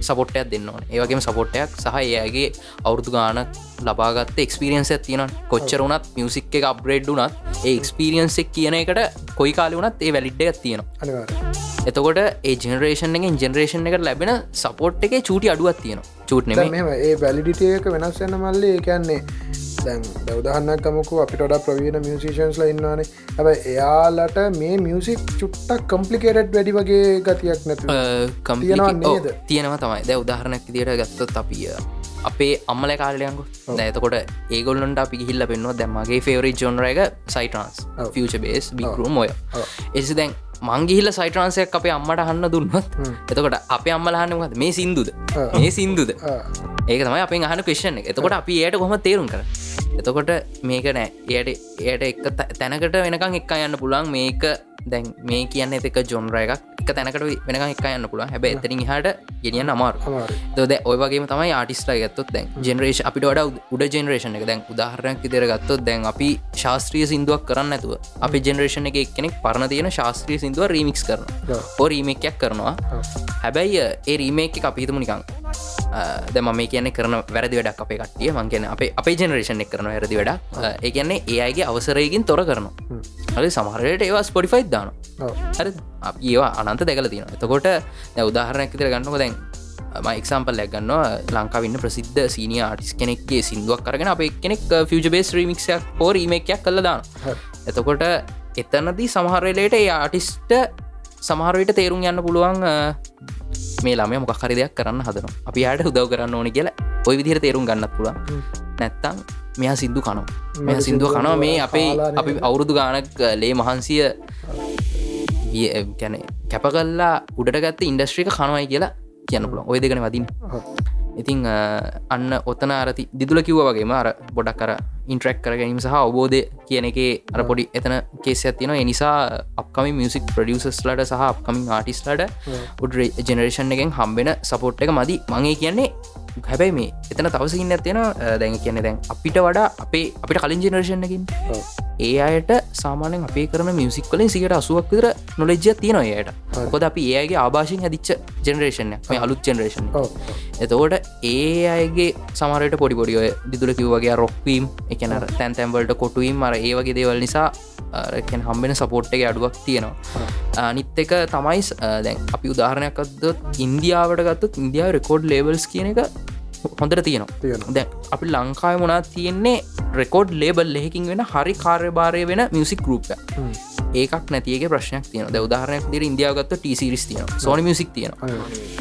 සපොට්ටයක් දෙන්නවන ඒවගේම සපොට්ටයක් සහ ඒගේ අවුරදු ගාන ලබාගත්ත එක්ස්පිරියන්ස තියන කොච්චර වනත් මියසික් එක අප්‍රේඩ් වනත් ඒ එක්ස්පිරියන්සෙක් කියන එකට කොයි කාල වනත් ඒ වැලිඩ්ඩ එකක් තියෙනවා. අනිවාර එතකොට ඒ ජෙනරේෂන් එකෙන් ජෙනරේෂන් එකට ලැබෙන සපෝට් එක චූටි අඩුවත් තියෙනවා. චූට් ඒ වැලිඩිටියක වෙනස් වෙන මල්ලේ කියන්නේ දැන් දවදහන්නක් කමකු අපිට ප්‍රවීණ මියසිෂන්ස්ල ඉන්නවානේ. හැබ එයාලට මේ මියසික් චුට්ටක් කම්පලිකේටඩ් වැඩි වගේ ගතියක් නැතු තියෙනවා නේද? තියෙනවා තමයි. දැ උදාහරණයක් දිට ගත්තොත් අපිය අපේ අම්මල කාලයකු දැතකොට ඒගොල්ලන්ට අපි හිල්ල පෙන්වා දැම්මගේ ෆේවරි ජොන්ර එක සයිටන්ස් ඔව්. ෆියච බේස් බිකරුම් ඔය. එසි දැන් මංගිහිල්ල සයිට්‍රන්සයක් අපේ අම්මට හන්න දුන්නත් එතකොට අපේ අම්මලහන්නමත් මේ සින්දුද? මේ සින්දුද? ඒක තමයි අපේ අහන කේෂණ එක. එතකොට අපි ඒයට කොම තේරුම් කර එතකොට මේක නෑ. එයට එයට එක තැනකට වෙනකං එක්ක යන්න පුළන් මේක දැන් මේ කියන්න එක ජොන්ර එකක්. එක තැනකට වෙනක එක යන්න පුළුව හැබ එතරින් හට ගෙනියන්න අමාර අමාරු දොද ඔය වගේ තමයි ආටිස්ලා ගත්තොත් දැන් ජෙනරේෂ අපිට වඩ උඩ ජෙනරේෂන එක. දැන් උදාහරයක් ඉදිර ගත්තොත් දැන් අපි ශාස්ත්‍රිය සිින්දුවක් කරන්න ඇතුව අපි ජෙනරේෂන එක කෙනෙක් පරණ තියෙන ශාස්ත්‍රිය සිින්දුව රීමික්ස් කරන හෝ. රීමේකයක් කරනවා. හැබැයි ඒ රීමේක අපිහිතමු නිකං ද ම කියන කරන වැරදි වැඩක් අපේ කටිය මං කියන අපේ අපේ ජෙනරේෂන් එක් කරන වැරදි වැඩක්. ඒ කියන්නේ ඒ අයගේ අවසරයකින් තොර කරනවා හරි සමහරයට ඒවා ස්පොටිෆයි් දාන හරි. ඒවා අනන්ත දැකල තියෙන එතකොට දැ උදාහරණයක් ඉතර ගන්නක දැන් මයික්සම්පල් ලැගන්නවා ලංකාවන්න ප්‍රසිද්ධ සීනිය ආටිස් කෙනෙක්ගේ සිින්දුවක් කරගෙන අප කෙනෙක් ෆිජ බේස් රීමික්ෂයක් හෝ රීමේකයක් කළ දාන එතකොට එතනදී සමහරලට ඒ ආටිස්ට සමහරවිට තේරුම් යන්න පුළුවන් මේ ළමය මොකක් හරි දෙයක් කරන්න හදනවා. අපි යායට උදව් කරන්න ඕනි කියලා ඔය විදිහර තේරුම් ගන්නත් පුළුවන්. නැත්තං මෙයා සිින්දු කනවා. මෙ සිින්දුව කනවා. මේ අපේ අපි අවුරුදු ගානක් ලේ මහන්සිය ගැන කැප කල්ලා උඩට ගත්ත ඉන්ඩස්ට්‍රික කනවයි කියලා කියන්න පුළන් ඔය දෙකන වදින් ඉතිං අන්න ඔත්තන අරති දිදුල කිව්ව වගේම අර බොඩක් කර ඉන්ට්‍රක් කර ගැනීම සහ අවබෝධය කියන එක අර පොඩි එතන කේස ඇතින එනිසා අපකමි මියසික් ප්‍රඩියසස්ලට සහ අපකමින් ආටිස්ලට උඩ ජෙනරේෂන් එකෙන් හම්බෙන සපෝට් එක මදි. මගේ කියන්නේ හැබැයි මේ එතන තවසකින්න ඇතියෙන දැන් කියන්නේ දැන් අපිට වඩා අපේ අපිට කලින් ජෙනරේෂන් එකින් ඒ අයට සාමානෙන් අපේ කරන මියසික් කලින් සිකට අසුවක් විතර නොලෙජ්ජ තියෙන ඒයට කොද අපි ඒගේ ආභාෂෙන් හැදිච්ච ජෙනරේෂන් මේ අලුත් ජෙනරේෂන් එතකොට ඒ අයගේ සමරට පොඩි පොඩිය දිදුල කිව්වගේ රොක්වීම් එකන තැන් තැන්වලට කොටුවීම් මර ඒ වගේ දේවල් නිසා රැකැන් හම්බෙන සපෝට් එක අඩුවක් තියෙනවා. නිත් එක තමයි දැන් අපි උදාහරණයක් අදත් ඉන්දියාවට ගත්තුත් ඉන්දියාව රෙකෝඩ් ලේබල්ස් කියන එක හොඳට තියෙනවා. දැ අපි ලංකාය මොනා තියෙන්නේ? රෙකෝඩ් ලේබල් ලෙහකින් වෙන හරි කාර්යභාරය වෙන මියසික් ගරුප්ය ඒකක් නැතිගේ ප්‍රශ්නයක් තියන ද උදාහරනයක් දිර ඉන්දියාවගත්ත ටසිරිස් තියන සෝනි මියසික් තියෙන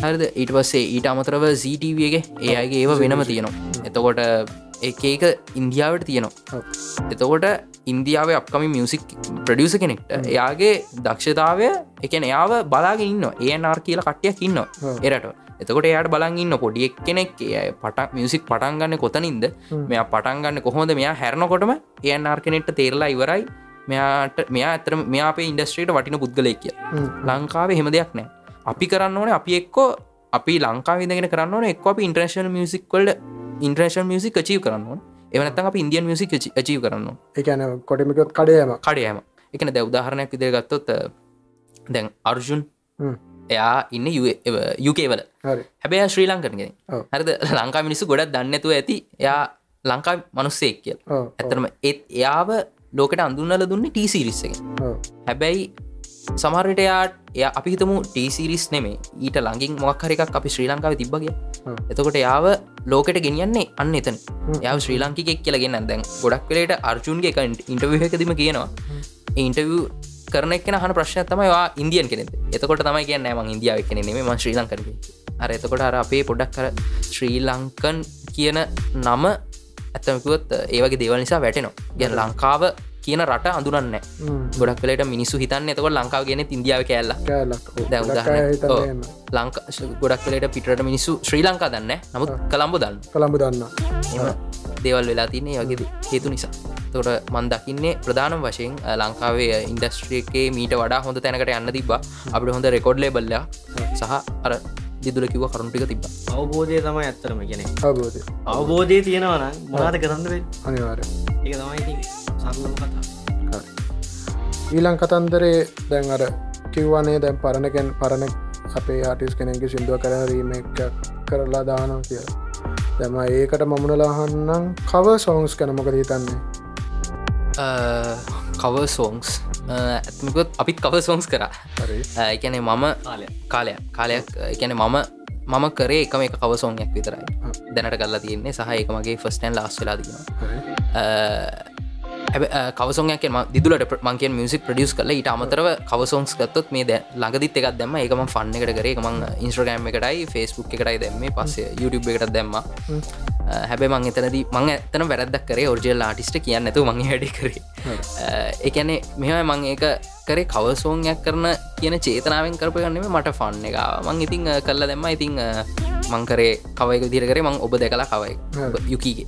හරිද? ඊට පස්සේ ඊට අමතරව සීටවගේ ඒ අගේ ඒව වෙනම තියෙනවා. එතකොට ඒක ඉන්දියාවට තියෙනවා. එතකොට ඉන්දියාව අපකම මියසික් ප්‍රඩියස කෙනෙක්ට එයාගේ දක්ෂතාවය එකන එයාව බලාගෙන ඉන්න ඒනාර් කියලා කට්ටියක් ඉන්න එරට එතකොට එයාට බලගන්න පොඩියෙක් කෙනෙක් පට මියසික් පටන්ගන්න කොතනින්ද? මෙයා පටන්ගන්න කොහොද මෙයා හැරණකොටම ඒනාර් කෙනෙට්ට තේරලා ඉවරයි. මෙයාට මෙයා ඇතර මෙයා අපේ ඉන්ඩස්ට්‍රේට වටින පුද්ගලයක් කිය ලංකාවේ හෙම දෙයක් නෑ. අපි කරන්න ඕන අපි එක්කෝ අපි ලංකා විදගෙන කරන්න ඕන එක් අපි ඉන්ට්‍රේශන් මියසික්වල්ඩ ඉන්ට්‍රේෂන් මියසික් චීව කරන්න ඕන. එවනත්තන් අප ඉන්දියන් මියසික් චීව කරන්න එකන කොටමිකොත් කඩයම කඩයම එකන දැ උදාහරණයක් විදර ගත්තොත් දැන් අර්ජුන් එයා ඉන්න යුකේවල හැබැ ශ්‍රී ලංකරගෙන හරිද? ලංකා මිනිස්සු ගොඩක් දන්නතුව ඇති එයා ලංකා මනුස්සෙක් කියල්. ඇතරම ඒත් එයාව ලෝකට අඳුන්නල දුන්න ටීසිරිස්සක හැබැයි සමහරට යාට එය අපි හිතමු ටීසිරිස් නෙමේ ඊට ලඟින් මොක්හර එකක් අපි ශ්‍රී ලංකාව තිබ්බගේ එතකොට යාව ලෝකට ගෙනියන්නේ අන්න එතන. යාව ශ්‍රී ලංකිකෙක් කියලගෙන දැන් ගොඩක් කලට අර්ජුන්ගේ ඉන්ටවිහකදීම කියනවා. ඉන්ටවූ කරන එක්න හන ප්‍රශ්න තමයිවා ඉන්දියන් කෙනෙ එතකොට තමයි කියන්න ම ඉන්දියාව කෙනෙ ම ශ්‍රී ලංකර අර එතකොට අර අපේ පොඩක් කර ශ්‍රී ලංකන් කියන නම ඇත්තමකුවත් ඒවගේ දේවල් නිසා වැටෙනවා. ගැන ලංකාව කියන රට අඳුරන්න ගොඩක් කලට මිනිස්සු හිතන්න එතකොට ලංකාව ගෙන ඉන්දියාව කෑල්ල. ලංක ගොඩක් කලට පිටට මිනිස්සු ශ්‍රී ලංකා දන්න නමුත් කළම්බ දන්න කළම්බ දන්න දේවල් වෙලා තින්නේ වගේ හේතු නිසා. තොට මන්දකින්නේ ප්‍රධානම් වශයෙන් ලංකාවේ ඉන්ඩස්ට්‍රියකේ මීට වඩා හොඳ තැනකට යන්න තිබ අපට හොඳ රෙකෝඩ් ලෙබල්ල සහ අර දිදුල කිව කරුන්ටික තිබ අවබෝධය තමයි ඇත්තරම කියෙන අවබෝධය. අවබෝධය තියෙනවන මොනාද කරන්න අනිවාර ඒ තමයි සරලම කතා ඊලං කතන්දරේ දැන් අර කිව්වනේ දැන් පරණකැන් පරණ අපේ ආටිස් කෙනෙගේ සිින්දුව කරන රීම කරලා දානවා කියලා. දැම ඒකට මමුණලාහන්නම් කව සෝංස් කනමොක හිතන්නේ? කව සෝංස් ඇත්මකොත් අපිත් කව සෝංස් කරා. එකැනේ මම කාලයක්. කාලයක්. එකැන මම මම කරේ එකම එක කවසෝන්යක් විතරයි. දැනට කල්ලා තියන්නේ. සහ එක මගේ ෆස්ටන් ලාස් වෙලා දිනවා කවසෝයක් දිදුලට මංකෙන් මියසික් ප්‍රඩියස් කල ඊට අමතරව කවසෝන්ස් ගත්තොත් මේ ද ළඟදිත් එකක් දෙම එකම ෆන්න එකට කරේ. මං ඉන්ස්ට්‍රගෑම් එකටයි ෆස්බුක් එකටයි දෙම පස්සේ YouTube එකට දැම්ම. හැබැ මං එතනද මං ඇතන වැරදක් කරේ ඔර්ජල් ආටිස්ට කියන්න ඇතු මං හැඩි කරේ. එකනේ මෙහම මං ඒක කරේ කවසෝන්යක් කරන කියන චේතනාවෙන් කරපගන්නම මට ෆන්න එක. මං ඉතිං කල්ල දෙම ඉතිං මංකරේ කවයක දිරකරේ මං ඔබ දැකලා කවයි යුකීගේ.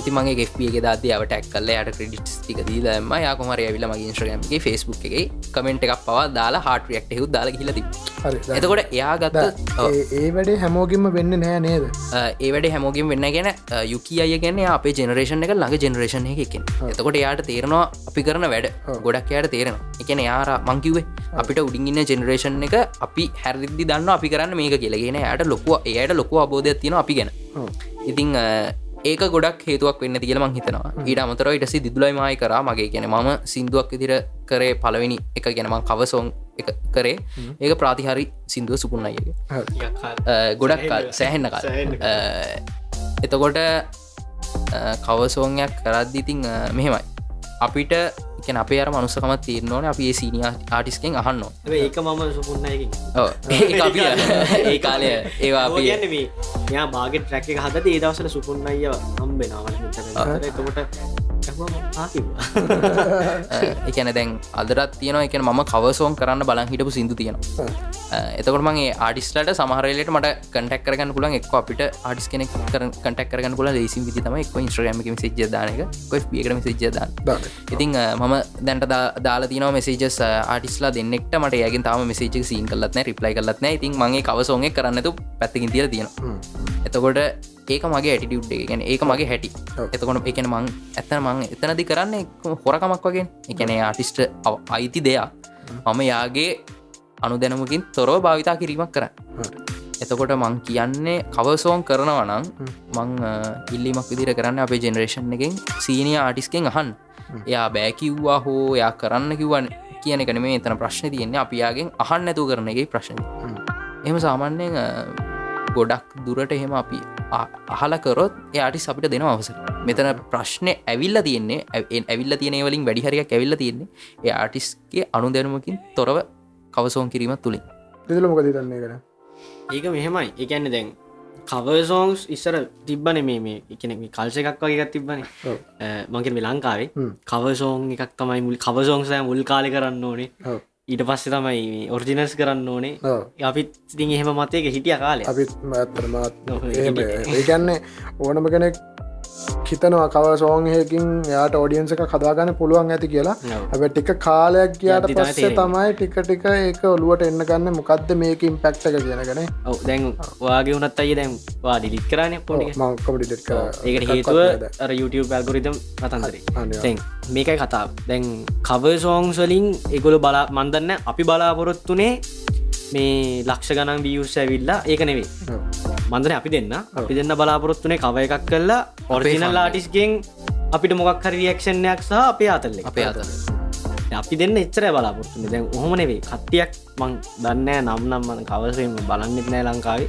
ඉති මගේ ගෙපියගේ දාතියාව ටැක් කල්ල යට ක්‍රඩිට් ටික දීලම යකුමර ඇවිල මගේ ඉස්ට්‍රගම්ගේ ෆස්බුක් එකගේ කමෙන්ට් එකක් පවා දාලා හාටරියක් එහු දාලා හිලති එතකොට එයා ගත්ත ඒ වැඩේ හැමෝගින්ම වෙන්න නෑ නේද? ඒ වැඩ හැමෝගින් වෙන්න ගැන යුකි අය ගැන අපේ ජෙනරේෂන් එක ළඟ ජෙනරේෂන් එකෙන් එතකොට යාට තේරනවා අපි කරන වැඩ. ගොඩක් යායට තේරෙනවා එකන යාර මංකිවේ අපිට උඩින්ගන්න ජෙනරේෂන් එක අපි හැරදිදි දන්න අපි කරන්න මේක කියලගෙන යට ලොකුව එයට ලොකු අබෝධයක් තියෙන අපි ගැන. ඉතිං ඒක ගොඩක් හේතුවක් වෙන්න තියල මං හිතනවා. ඊට අමතර ඉටසි දිදුලයි මයි කර මගේ. ගැන මම සිින්දුවක් ඉදිර කරේ පලවෙනි එක ගැනමං කවසෝන් එක කරේ. ඒක ප්‍රාතිහරි සිින්දුව සුපුන් අයගේ ගොඩක් සෑහෙන්න කල් එතකොට කවසෝන්යක් කරද්දිතිං මෙහෙමයි අපිට එක අපේ අර මනුස්සකම තීරනෝන අපේ සීනිය ආටිස්කෙන් අහන්න ඒක මම සුපුන්නයකින් ඒ කාලය ඒවා යා බාගෙට ට්‍රැක් එක හදත ඒ දවසල සුපුන් අයිය හම්බෙනවන එතකොට එකන දැන් අදරත් තියන එක ම කවසෝන් කරන්න බලන් හිටපු සිදු තියෙනවා. එතකට මගේ ආඩිස්ලට සමහරලට මට කටක් කරගන්න පුලන් එක් අපිට ආඩිස් කෙනෙක් කටක් කරගන්න පුල ලේසි විදි තම එක් ඉස්ට්‍රගම සිජදානක පියකරම සිජදාන ඉතින් මම දැන්ට දාලා තින මෙසේජස් ආටිස්ලා දෙන්නෙක්ට මට යගෙන් තම මෙසේජ සීන් කලත්න රිප්ලයි කලත්න ඉතින් මගේ කවසෝගේ කරන්නතු පැත්තිකින් තිර තියෙන එතකොට ඒක මගේ ඇටිටියුඩ් ගැන ඒක මගේ හැටි. එතකොට එකන මං ඇත්තන මං එතනදි කරන්න හොරකමක් වගේ. එකන ආටිස්ට අයිති දෙයක්. මම යාගේ අනුදැනමකින් තොරව භාවිතා කිරීමක් කර එතකොට මං කියන්නේ කවසෝන් කරනවනං මං ඉල්ලිමක් විදිර කරන්න අපේ ජෙනරේෂන් එකෙන් සීනිය ආටිස්කෙන් අහන් එයා බෑකිව්වා හෝ යා කරන්න කිව්වන් කියන එකන මේ එතන ප්‍රශ්න තියෙන්නේ. අපියාගෙන් අහන් නැතු කරන එකයි ප්‍රශ්න. එම සාමාන්‍යයෙන් ගොඩක් දුරට එහෙම අපි අහලකරොත් එයාටි අපිට දෙන අවසර. මෙතන ප්‍රශ්නය ඇවිල්ල තියන්නේ ඇවිල්ල තියනේ වලින් වැඩිහරයක් ඇවිල්ල තියෙන්නේ ඒ ආටිස්ගේ අනු දැනුමකින් තොරව කවසෝන් කිරීමත් තුළින් දෙලමකද තන්නේ කර ඒක මෙහෙමයි. එකන්න දැන් කවසෝන්ස් ඉස්සර තිබ්බන මේ මේ එකන කල්ස එකක් වගේ එකක් තිබ්බන. මගේ මේ ලංකාවේ කවසෝන් එකක් තමයි මුල් කවසෝන්සය මුල් කාලි කරන්න ඕනේ ඊට පස්සේ තමයි ඔරිජිනස් කරන්න ඕනේ. අපිත් ඉතින් එහෙම මතයක හිටිය කාලය අපිත් ඇත්තරමත් ඒකන්නේ ඕනම කෙනෙක් හිතනවා කව සෝන්හයකින් යාට ෝඩියන්ස එක කදාගන්න පුළුවන් ඇති කියලා. ඇ ටික කාලයක් කියාට පස්සේ තමයි ටික ටික ඒක ඔලුවට එන්න ගන්න මොකක්ද මේකින් පැක්්ටක කියනගෙන ඔව දැන් වාගේ වනත් අයි දැන් වා ඩිලික් කරන පොඩි මංකමඩි ඒකට හේතුව YouTube ඇල්ගොරිතම් පතන්තරේ මේකයි කතා දැන් කව සෝංස්වලින් එගොල බලා මන්දන්න අපි බලාපොරොත්තුනේ මේ ලක්ෂ ගණන් වියස් ඇවිල්ලා ඒක නෙවේ මන්දන අපි දෙන්න. අපි දෙන්න බලාපොරොත්තුනේ කව එකක් කල්ලා ඔරිජිනල් ලාටිස්ගෙන් අපිට මොකක් හරි රියක්ෂණයක් සහ අපේ අතල්ල අපේ අතල අපි දෙන්න එච්චර බලාපොරත්තුන දැන් ඔහොම නෙවේ කට්ටියක් මං දන්නෑ නම් නම් මන කවසම බලන්නෙත් නෑ ලංකාවේ.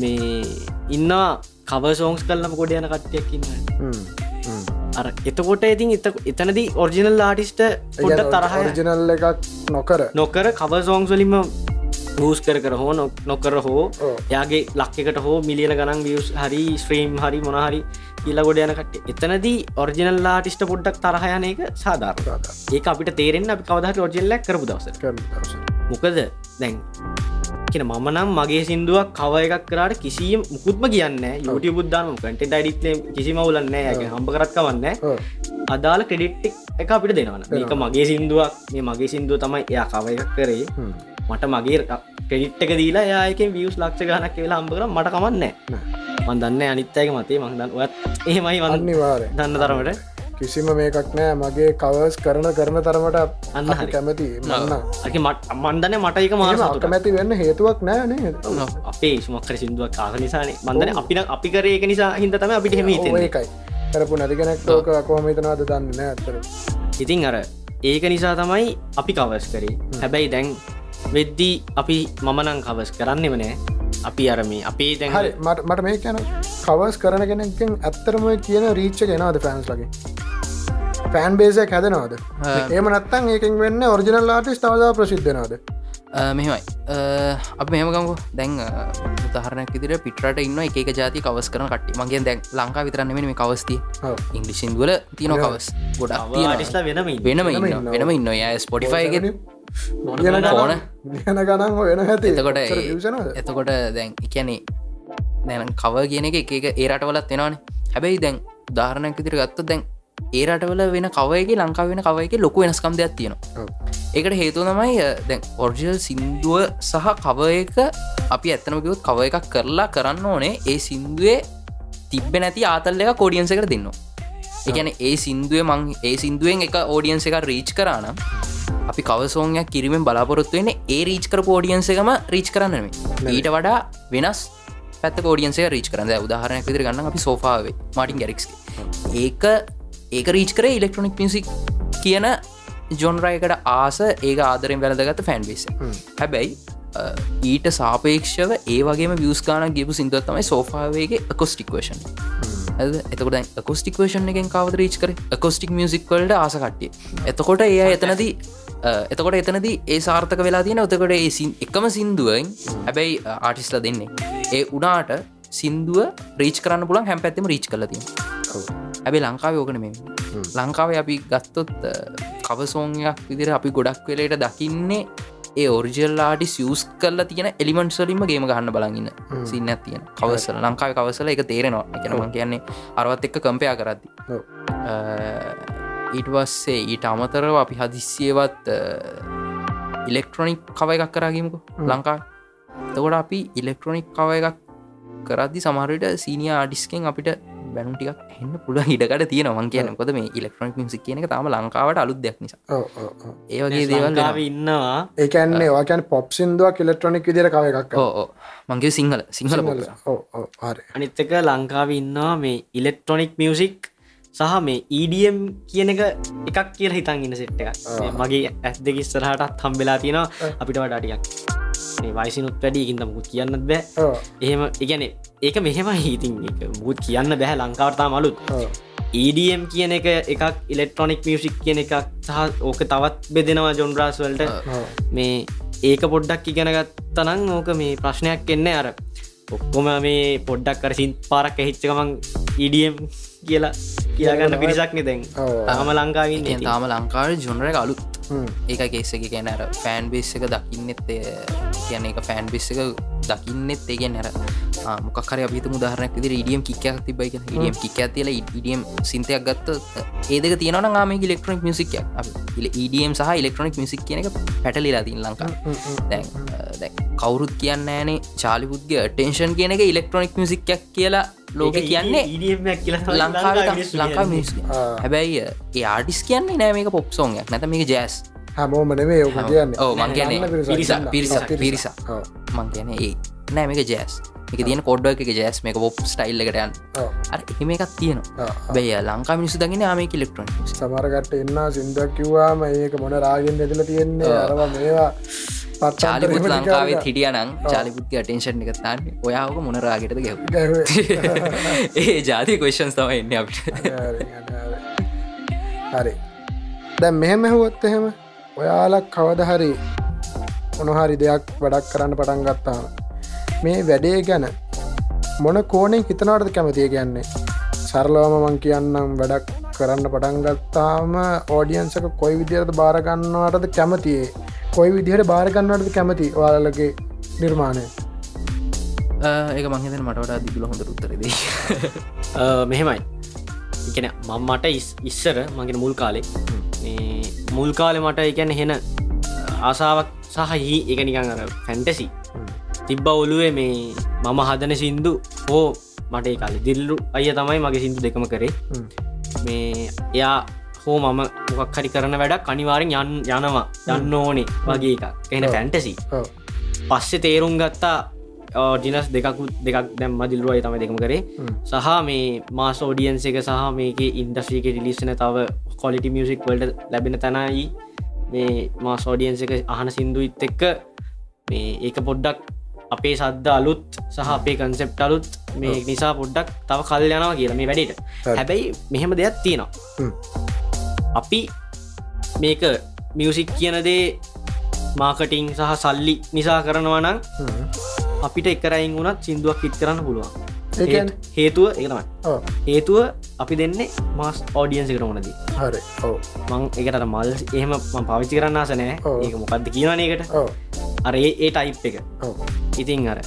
මේ ඉන්නවා කවසෝංස් කල්ලම ගොඩ යන කට්ටියක් ඉන්න අර එතකොට ඉතින් එතනදී ඔරිජිනල් ලාටිස්ට පොඩ තරහ ජනල් එකක් නොකර. නොකර කවසෝංස්වලින්ම බූස් කර කර හෝ නොකර හෝ යාගේ ලක්කට හෝ මිලියන ගනන් වියස් හරි ස්ත්‍රීම් හරි මොනහරි කියල ගොඩ යනකට එතනදී ඔරිජිනල් ලාටිස්ට පොඩ්ඩක් තරහයන එක සාධාරතාද ඒ අපිට තේරෙන් අපි කවදහට ඔරිජල්ලක් කරපු දවස මොකද දැන් කියන මම නම් මගේ සිින්දුවක් කව එකක් කරට කිසිම මුකුත්ම කියන්න යුට බුද්ධාන කට ඩයිඩිත් කිසිම උලන්න ඇගේ හම්ප කරත්කවන්න අදාළ ක්‍රඩිට්ක් එක අපිට දෙනවන ඒක මගේ සිින්දුවක්. මේ මගේ සිින්දුව තමයි එයා කව එකක් කරේ මට මගේ කෙඩිට්ක දීලා යායක වියස් ලක්ෂ ගනක් කියලා අම්බකර මට කමන්න මන්දන්න අනිත්තයක මතේ. මංදන් ඔත් එහෙමයි වන්නේ වාර දන්න තරමට. කිසිම මේකක් නෑ. මගේ කවස් කරන කරන තරමට අන්න හරි. කැමති. මන්න මට මන්දන මට එක මාස කමැති වෙන්න හේතුවක් නෑනේ අපේ සුමක්කර සිින්දුවක් කාහ නිසානේ. මන්දන අපින අපි කර ඒක නිසා හිද තම අපිට හෙම ඒකයි. කරපු නැතිගෙනෙක් ෝක කොහමතනවාද දන්න නෑ ඇතර ඉතින් අර ඒක නිසා තමයි අපි කවස් කරේ. හැබැයි දැන් වෙද්දී අපි මමනං කවස් කරන්නෙම නෑ. අපි අරම අපේ දැන් හරි මට මට මේ කියන කවස් කරන කෙනෙක්ෙන් ඇත්තරම කියන රීච්ච ගෙනවාද ෆෑන්ස් ලගේ? ෆෑන් බේසයක් හැදනවාද? ඒම නත්තන් ඒකින් වෙන්න ඔරිජිනල් ලාටිස් තවදා ප්‍රසිද්ධනවාද මෙහෙමයි. අප මෙහමකංගු දැන් උතහරනක් ඉදිර පිටට ඉන්න එක ජාති කවස් කරන කට මගේ දැන් ලංකා විතරන්න මේ කවස්ති ඉංගලිසින්දුවල තියන කවස් ගොඩක් වෙනම වෙනම ඉන්න වෙනම ඉන්න ය ස්පොටිෆයිගෙන ඕන? යන ගණන් වෙන ඇති එතකොට එතකොට දැන් එකැනේ දැන කව කියන එක එක ඒරටවලත් වෙනවානේ. හැබැයි දැන් ධාරණයක් විදිර ගත්ත දැන් ඒරටවල වෙන කවයගේ ලංකාව වෙන කවයගේ ලොකු වෙනස්කම් දෙයක් තියෙනවා. ඒකට හේතු තමයි දැන් ඔර්ජල් සින්දුව සහ කව එක අපි ඇත්තනමකිවොත් කව එකක් කරලා කරන්න ඕනේ. ඒ සින්දුවේ තිබ්බ නැති ආතල් එක කෝඩියන්ස එකට දෙන්නවා. එකන ඒ සින්දුව මං ඒ සින්දුවෙන් එක ඕඩියන්ස එක රීච් කරනම් අපි කවසෝයක් කිරීමෙන් බලාපොරොත්තුවෙන ඒ රීච් කර පෝඩියන්ස එකම රීච් කරන්නම ඊට වඩා වෙනස් පැත් ෝඩියන්සේ රීච් කරන්න. උදාහරණයක් විදිර ගන්න අපි සෝෆාවේ මටින් ගැරික්ස් ඒක ඒක රීච් කර ඉලෙක්ට්‍රොනික් පිසික් කියන ජොන්රයකට ආස ඒ ආදරෙන් වැලදගත ෆැන්බිස හැබැයි ඊට සාපේක්ෂව ඒ වගේ වියස්කාන ගේපු සිින්දුව තමයි සෝෆාවේගේ කොස්ටික්වේෂන් එතකොට කොස්ටික්වේෂන් එකෙන් කවද රීච් කර? කොස්ටික් මියසික් වලට ආසකට්ටිය එතකොට ඒ එතනදී එතකොට එතනදී ඒ සාර්ථක වෙලා තියෙන ඔතකොට ඒ එකම සින්දුවෙන් හැබැයි ආටිස්ල දෙන්නේ. ඒ උනාට සින්දුව රීච් කරන්න පුළන් හැම් පැත්තම රීච් කලතිය ඇබේ ලංකාව යෝකන මේ ලංකාව අපි ගත්තොත් කවසෝංයක් විදිර අපි ගොඩක් වෙලට දකින්නේ ඒ ඔරිජල් ආටි සියස් කල්ල තියෙන එලිමන්ට සලින්ම ගේම ගහන්න බලගන්න සින්න තියෙන කවසල ලංකාව කවසල එක තේරෙනවා. එකනම කියන්නේ අරවත් එක්ක කම්පයා කරද්දි ඊට පස්සේ ඊට අමතරව අපි හදිස්සියවත් ඉලෙක්ට්‍රොනික් කව එකක් කරාගීමකු ලංකා තකොට අපි ඉලෙක්ට්‍රොනික් කව එකක් කරදදි සමහරට සීනිය ආඩිස්කෙන් අපිට බැනුම් ටිකක් එන්න පුළ හිඩකට තියෙන වන් කියන කොද මේ ඉලෙක්ට්‍රොනික් මිසික් කියන එක තම ලංකාවට අලුත් දෙයක් නිසා. ඒවගේ දේවල් ඉන්නවා. ඒකන්නේ වාකන් පොප් සිින්දුවක් ඉලෙක්ට්‍රොනික් විදිර කව එකක් මංගේ සිංහල සිංහල හරි. අනිත්තක ලංකාව ඉන්නවා මේ ඉලෙක්ට්‍රොනික් මියසික් සහ මේ EDM කියන එක එකක් කියල හිතන් ඉන්න සෙට් එකක්. මගේ ඇස් දෙකිස්සරහටත් හම්බෙලා තියෙනවා. අපිට වඩාටියක් වයිසිනුත් වැඩියකින්ද මුත් කියන්න බෑ. එහෙම ඉගැන ඒක මෙහෙම හිතින් මුත් කියන්න බැහැ ලංකාවර්තා මලුත් EDM කියන එක එකක් ඉලෙක්ට්‍රොනික් මියසික් කියන එකක් සහ ඕක තවත් බෙදෙනවා ජොන්රාස් වලට. මේ ඒක පොඩ්ඩක් ඉගෙනගත්ත නං ඕක මේ ප්‍රශ්නයක් එන්නේ අර. ඔක්කොම මේ පොඩ්ඩක් කර සින් පාරක් ඇහිච්චකමං EDM කියලා කියගන්න පිරිසක් නෙදැන් තාම ලංකාවින් තාම ලංකාව ජොනර අලුත්. ඒක කෙස්සක ගැනර ෆෑන් බේස් එක දකින්නෙත් කියන එක ෆෑන් බිස් එක දකින්නෙත් ඒගෙන් නැර මොකර අපිත මුදාහරනක් විදි ඉඩියම් කික්කයක් තිබයි ඉඩියම් කික් ඇතිල ඉඩියම් සින්තයක් ගත්ත ඒදක තියෙන නාම ඉලෙක්ට්‍රොනික් මිසික් ඉඩියම් සහ ඉලෙක්ට්‍රොනික් මිසික් කියන එක පැටලිලා තින් ලංකා දැ කවුරුත් කියන්න ෑනේ චාලිපුද්ග ටේෂන් කියන එක ඉලෙක්ට්‍රොනික් මිසික්යක් කියලා ලෝක කියන්නේ ලංකා ලංකා මිස් හැබැයි ඒ ආඩිස් කියන්නේ නෑ මේක පොප්සෝන්යක් නැත මේක ජෑස් හැමෝම නෙවේ ඕක කියන්න. ඕ මං කියන පිරිස පිරිස මං කියන ඒ. නෑ මේක ජෑස් එක තියෙන කොඩ්ඩ එක ජෑස් මේක පොප් ස්ටයිල්ල එකටයන් අර එහෙම එකක් තියෙනවා. බැය ලංකා මිනිසු දගෙන ආමක ඉලෙක්ට්‍රොන් සමරගට එන්න සිින්දක් කිව්වාම ඒක මොන රාගෙන් දෙදල තියෙන්නේ? අරව මේවා චාලිපුත් ලංකාවේ හිටියනං චාලිපුත්ක ටේෂන් එක තන්න ඔයාක මොනරාගෙටද ගැව ඒ ජාති කොෂන් තම එන්න අපිට. හරි දැ මෙහෙම ඇහුවොත් එහෙම ඔයාලක් කවද හරි මොනහරි දෙයක් වැඩක් කරන්න පටන් ගත්තාම මේ වැඩේ ගැන. මොන කෝනෙන් හිතනාටද කැමතිය කියන්නේ? සරලවම මං කියන්නම් වැඩක් කරන්න පටන් ගත්තාම ඕඩියන්සක කොයි විදිරද භාරගන්නවාටද කැමතියේ? කොයි විදිහට භාරගන්නටද කැමති ඔයාලගේ නිර්මාණය? ඒක මංහිතන මටට දිගල හොඳ උත්තරදී මෙහෙමයි. එකන මම්මට ඉස්සර මගේ මුල් කාලේ. මුල් කාලෙ මට එකැන හෙන ආසාාවක් සහහි එක නිකං අර ෆැන්ටසි තිබ්බ ඔලුවේ මේ මම හදන සින්දු. හෝ මට කාල දිල්ලු අය තමයි මගේ සිින්දු දෙකම කරේ. මේ එයා හෝ මම මොකක් හරි කරන වැඩක් අනිවාරෙන් යන් යනවා. යන්න ඕනේ. වගේ එකක්. එන ෆැන්ටසි පස්සෙ තේරුම් ගත්තා ජිනස් දෙකකුත් දෙකක් දැම් මදිල්රුවයි තම දෙකම කරේ. සහ මේ මාස් ෝඩියන්ස එක සහ මේක ඉන්ඩස්්‍රීක රිලිස්සන තව කොලිටි මියසික් වලට ලැබෙන තැනයි මේ මාස් ෝඩියන්ස එක අහන සිින්දුයිත් එක්ක මේ ඒක පොඩ්ඩක් අපේ සද්ද අලුත් සහ අපේ කන්සෙප්ට අලුත්. මේ නිසා පොඩ්ඩක් තව කල් යනවා කියලා මේ වැඩට. හැබැයි මෙහෙම දෙයක් තියෙනවා. අපි මේක මියසික් කියනදේ මාකටිං සහ සල්ලි නිසා කරනවා නම් අපිට එකරයින් වුණත් සිින්දුවක් කිත් කරන්න පුළුවන්. හේතුව එකතමයි හේතුව අපි දෙන්නේ මස් ෝඩියන්සි කරනදී හරි. මං එකට මල් එහෙම පවිච්චි කරන්න ආසනෑ ඒක මොකක්ද කියවන එකට අර ඒ ටයිප් එක ඉතින් අර